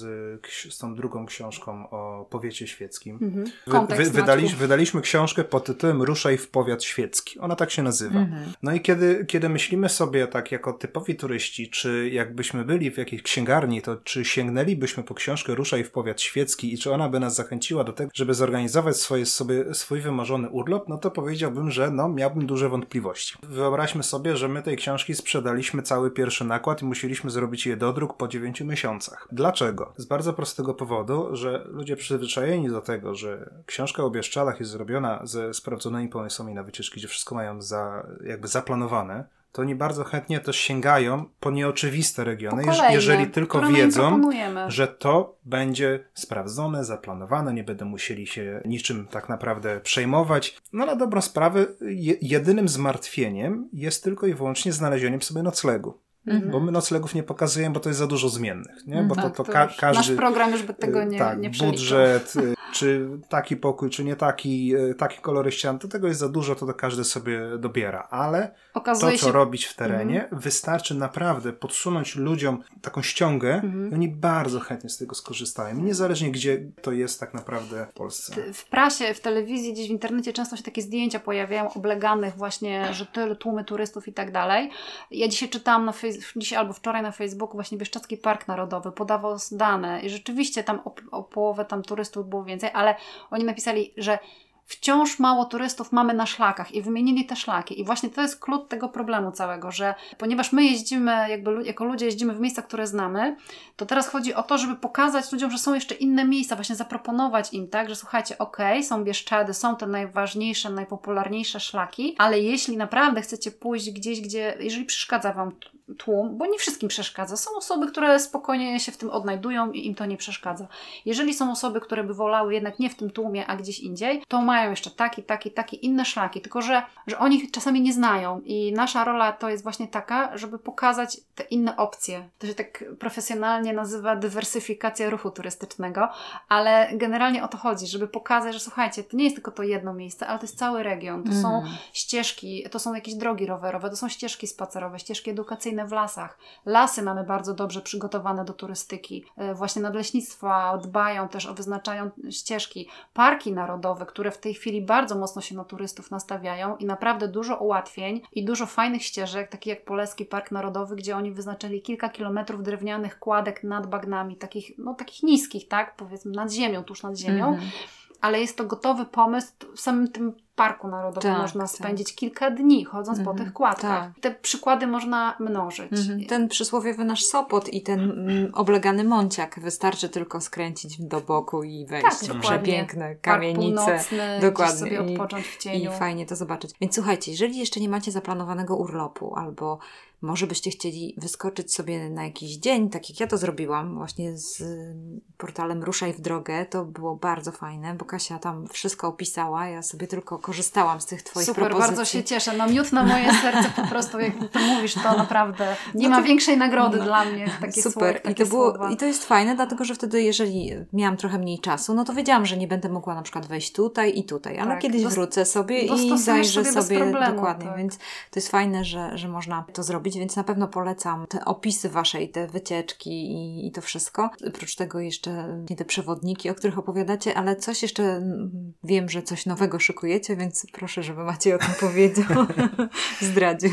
z tą drugą książką o powiecie świeckim, Mhm. wy, wy, wydali, Maćku. wydaliśmy książkę pod tytułem Ruszaj w powiat świecki. Ona tak się nazywa. Mhm. No i kiedy, kiedy myślimy sobie tak jako typowi turyści, czy jakbyśmy byli w jakiejś księgarni, to czy sięgnęlibyśmy po książkę Ruszaj w powiat świecki i czy ona by nas zachęciła do tego, żeby zorganizować swoje, sobie, swój wymarzony urlop, no to powiedziałbym, że no, miałbym duże wątpliwości. Wyobraźmy sobie, że my tej książki sprzedaliśmy cały pierwszy nakład i musieliśmy zrobić je dodruk po 9 miesiącach. Dlaczego? Z bardzo prostego powodu, że ludzie przyzwyczajeni do tego, że książka o Bieszczadach jest zrobiona ze sprawdzonymi pomysłami na wycieczki, gdzie wszystko mają za, jakby zaplanowane, to oni bardzo chętnie też sięgają po nieoczywiste regiony, Po kolejne, jeżeli tylko wiedzą, że to będzie sprawdzone, zaplanowane, nie będą musieli się niczym tak naprawdę przejmować. No na dobrą sprawę, je, jedynym zmartwieniem jest tylko i wyłącznie znalezieniem sobie noclegu. Mhm. Bo my noclegów nie pokazujemy, bo to jest za dużo zmiennych, nie? Bo Tak, to, to, to ka- każdy... Nasz program już by tego nie, tak, nie przeliczył. budżet, y, czy taki pokój, czy nie taki, y, taki kolory ścian, to tego jest za dużo, to, to każdy sobie dobiera, ale to, Okazuje co się, robić w terenie, wystarczy naprawdę podsunąć ludziom taką ściągę Mhm. i oni bardzo chętnie z tego skorzystają. Niezależnie gdzie to jest tak naprawdę w Polsce. w prasie, w telewizji, gdzieś w internecie często się takie zdjęcia pojawiają obleganych właśnie, że tyle tłumy turystów i tak dalej. Ja dzisiaj czytałam na fejs- dzisiaj albo wczoraj na Facebooku właśnie Bieszczadzki Park Narodowy podawał dane i rzeczywiście tam o, o połowę tam turystów było więcej, ale oni napisali, że wciąż mało turystów mamy na szlakach i wymienili te szlaki. I właśnie to jest klucz tego problemu całego, że ponieważ my jeździmy, jakby jako ludzie jeździmy w miejsca, które znamy, to teraz chodzi o to, żeby pokazać ludziom, że są jeszcze inne miejsca, właśnie zaproponować im, tak, że słuchajcie, okej, są Bieszczady, są te najważniejsze, najpopularniejsze szlaki, ale jeśli naprawdę chcecie pójść gdzieś, gdzie, jeżeli przeszkadza Wam tłum, bo nie wszystkim przeszkadza. Są osoby, które spokojnie się w tym odnajdują i im to nie przeszkadza. Jeżeli są osoby, które by wolały jednak nie w tym tłumie, a gdzieś indziej, to mają jeszcze taki, taki, taki inne szlaki, tylko że, że oni ich czasami nie znają i nasza rola to jest właśnie taka, żeby pokazać te inne opcje. To się tak profesjonalnie nazywa dywersyfikacja ruchu turystycznego, ale generalnie o to chodzi, żeby pokazać, że słuchajcie, to nie jest tylko to jedno miejsce, ale to jest cały region. To mm. są mhm. ścieżki, to są jakieś drogi rowerowe, to są ścieżki spacerowe, ścieżki edukacyjne w lasach. Lasy mamy bardzo dobrze przygotowane do turystyki. E, właśnie nadleśnictwa dbają też o wyznaczają ścieżki. Parki narodowe, które w tej chwili bardzo mocno się na turystów nastawiają i naprawdę dużo ułatwień i dużo fajnych ścieżek, takie jak Poleski Park Narodowy, gdzie oni wyznaczyli kilka kilometrów drewnianych kładek nad bagnami, takich, no, takich niskich, tak, powiedzmy nad ziemią, tuż nad ziemią. -hmm ale jest to gotowy pomysł w samym tym Parku Narodowym. Tak, można tak. spędzić tak. kilka dni chodząc po tych kładkach. Tak. Te przykłady można mnożyć. Mhm. Ten przysłowiowy nasz Sopot i ten mm, oblegany Mąciak. Wystarczy tylko skręcić do boku i wejść. Tak, Przepiękne kamienice. dokładnie. sobie odpocząć w cieniu. I fajnie to zobaczyć. Więc słuchajcie, jeżeli jeszcze nie macie zaplanowanego urlopu albo może byście chcieli wyskoczyć sobie na jakiś dzień, tak jak ja to zrobiłam, właśnie z portalem Ruszaj w drogę. To było bardzo fajne, bo Kasia tam wszystko opisała. Ja sobie tylko korzystałam z tych Twoich Super, propozycji. bardzo się cieszę. No miód na moje serce po prostu, jak to mówisz, to naprawdę nie no to, ma większej nagrody no, dla mnie. Takie Super. Słowa, I, to było, I to jest fajne, dlatego że wtedy, jeżeli miałam trochę mniej czasu, no to wiedziałam, że nie będę mogła na przykład wejść tutaj i tutaj, ale tak. kiedyś wrócę sobie i zajrzę sobie, sobie problemu, dokładnie. Tak. Więc to jest fajne, że, że można to zrobić, więc na pewno polecam te opisy Waszej, te wycieczki i, i to wszystko. Oprócz tego jeszcze te przewodniki, o których opowiadacie, ale coś jeszcze mm, wiem, że coś nowego szykujecie, więc proszę, żeby Maciej o tym powiedział, zdradził.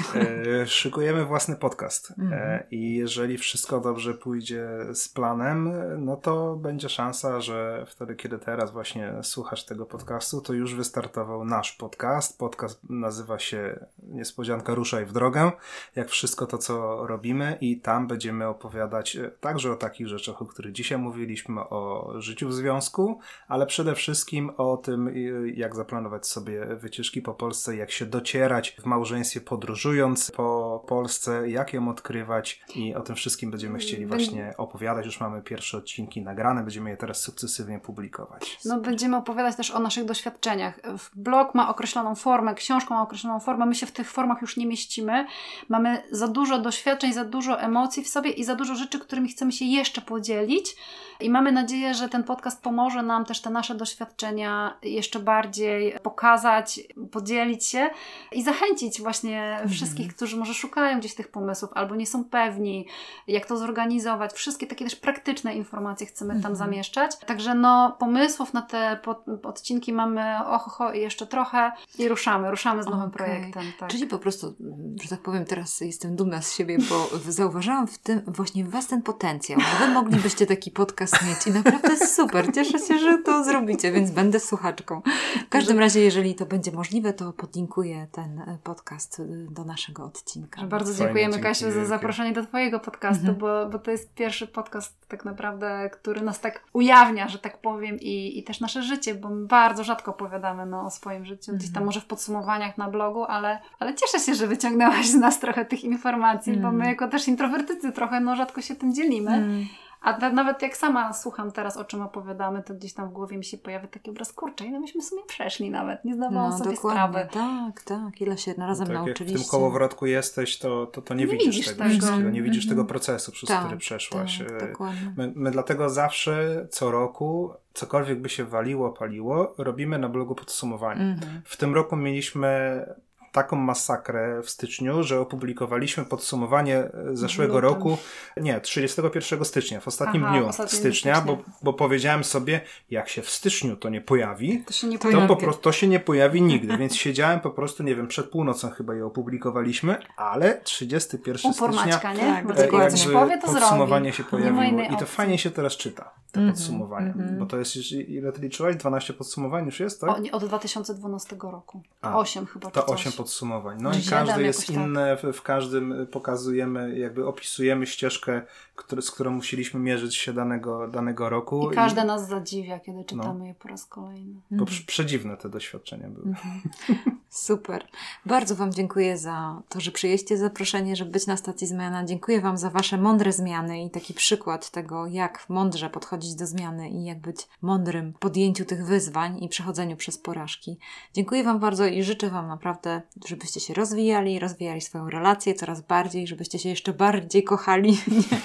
E, szykujemy własny podcast e, mhm. i jeżeli wszystko dobrze pójdzie z planem, no to będzie szansa, że wtedy, kiedy teraz właśnie słuchasz tego podcastu, to już wystartował nasz podcast. Podcast nazywa się Niespodzianka Ruszaj w drogę. Jak wszystko to, co robimy i tam będziemy opowiadać e, także o takich rzeczach, o których dzisiaj mówiliśmy, o życiu w związku, ale przede wszystkim o tym, jak zaplanować sobie wycieczki po Polsce, jak się docierać w małżeństwie podróżując po Polsce, jak ją odkrywać i o tym wszystkim będziemy chcieli właśnie opowiadać. Już mamy pierwsze odcinki nagrane, będziemy je teraz sukcesywnie publikować. No będziemy opowiadać też o naszych doświadczeniach. Blog ma określoną formę, książka ma określoną formę, my się w tych formach już nie mieścimy. Mamy za dużo doświadczeń, za dużo emocji w sobie i za dużo rzeczy, którymi chcemy się jeszcze podzielić. I mamy nadzieję, że ten podcast pomoże nam też te nasze doświadczenia jeszcze bardziej pokazać, podzielić się i zachęcić właśnie mhm. wszystkich, którzy może szukają gdzieś tych pomysłów albo nie są pewni, jak to zorganizować. Wszystkie takie też praktyczne informacje chcemy tam mhm. zamieszczać. Także no, pomysłów na te odcinki mamy oho i jeszcze trochę i ruszamy, ruszamy z nowym okay. projektem. Tak. Czyli po prostu, że tak powiem, teraz jestem dumna z siebie, bo zauważyłam w tym właśnie w Was ten potencjał, Wy moglibyście taki podcast mieć i naprawdę super. Cieszę się, że to zrobicie, więc będę słuchaczką. W każdym razie, jeżeli to będzie możliwe, to podlinkuję ten e, podcast e, do naszego odcinka. Bardzo dziękujemy Kasiu za zaproszenie do Twojego podcastu, mhm. bo, bo to jest pierwszy podcast tak naprawdę, który nas tak ujawnia, że tak powiem i, i też nasze życie, bo my bardzo rzadko opowiadamy no, o swoim życiu, gdzieś tam mhm. może w podsumowaniach na blogu, ale, ale cieszę się, że wyciągnęłaś z nas trochę tych informacji, bo my mhm. jako też introwertycy trochę no, rzadko się tym dzielimy. A nawet jak sama słucham teraz, o czym opowiadamy, to gdzieś tam w głowie mi się pojawia taki obraz, kurczę, no myśmy sobie przeszli nawet, nie zdawałam no, sobie dokładnie. sprawy. Tak, tak, ile się razem no, tak, nauczyliście. Jak w tym kołowrotku jesteś, to, to, to nie, nie, widzisz, widzisz tego, tego wszystkiego, nie widzisz -hmm. tego procesu, przez tak, który przeszłaś. Tak, e, my, my dlatego zawsze, co roku, cokolwiek by się waliło, paliło, robimy na blogu podsumowanie. -hmm. W tym roku mieliśmy taką masakrę w styczniu, że opublikowaliśmy podsumowanie e, zeszłego roku, nie, 31 stycznia, w ostatnim Aha, dniu ostatnim stycznia, Bo, bo powiedziałem sobie, jak się w styczniu to nie pojawi, to, się nie to, po prostu, to się nie pojawi nigdy, więc siedziałem po prostu, nie wiem, przed północą chyba je opublikowaliśmy, ale 31 Upor stycznia nie? Tak, jakby coś powie, to podsumowanie zrobi. się pojawiło i to fajnie się teraz czyta. te Mhm, podsumowania. mhm. Bo to jest, już- ile ty liczyłaś? 12 podsumowań już jest, tak? O, nie, od 2012 roku. A, 8 chyba. To czy coś. 8 podsumowań. No Czy i każde siedem, jest jakoś tak. inne, w, w każdym pokazujemy, jakby opisujemy ścieżkę, który, z którą musieliśmy mierzyć się danego, danego roku. I każde nas zadziwia, kiedy czytamy je po raz kolejny. Bo prze- przedziwne te doświadczenia były. Super. Bardzo Wam dziękuję za to, że przyjęliście zaproszenie, żeby być na stacji zmiana. Dziękuję Wam za Wasze mądre zmiany i taki przykład tego, jak mądrze podchodzić do zmiany i jak być mądrym w podjęciu tych wyzwań i przechodzeniu przez porażki. Dziękuję Wam bardzo i życzę Wam naprawdę, żebyście się rozwijali, rozwijali swoją relację coraz bardziej, żebyście się jeszcze bardziej kochali,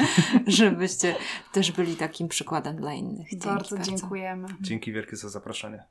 żebyście też byli takim przykładem dla innych. Dzięki bardzo dziękujemy. Dzięki wielkie za zaproszenie.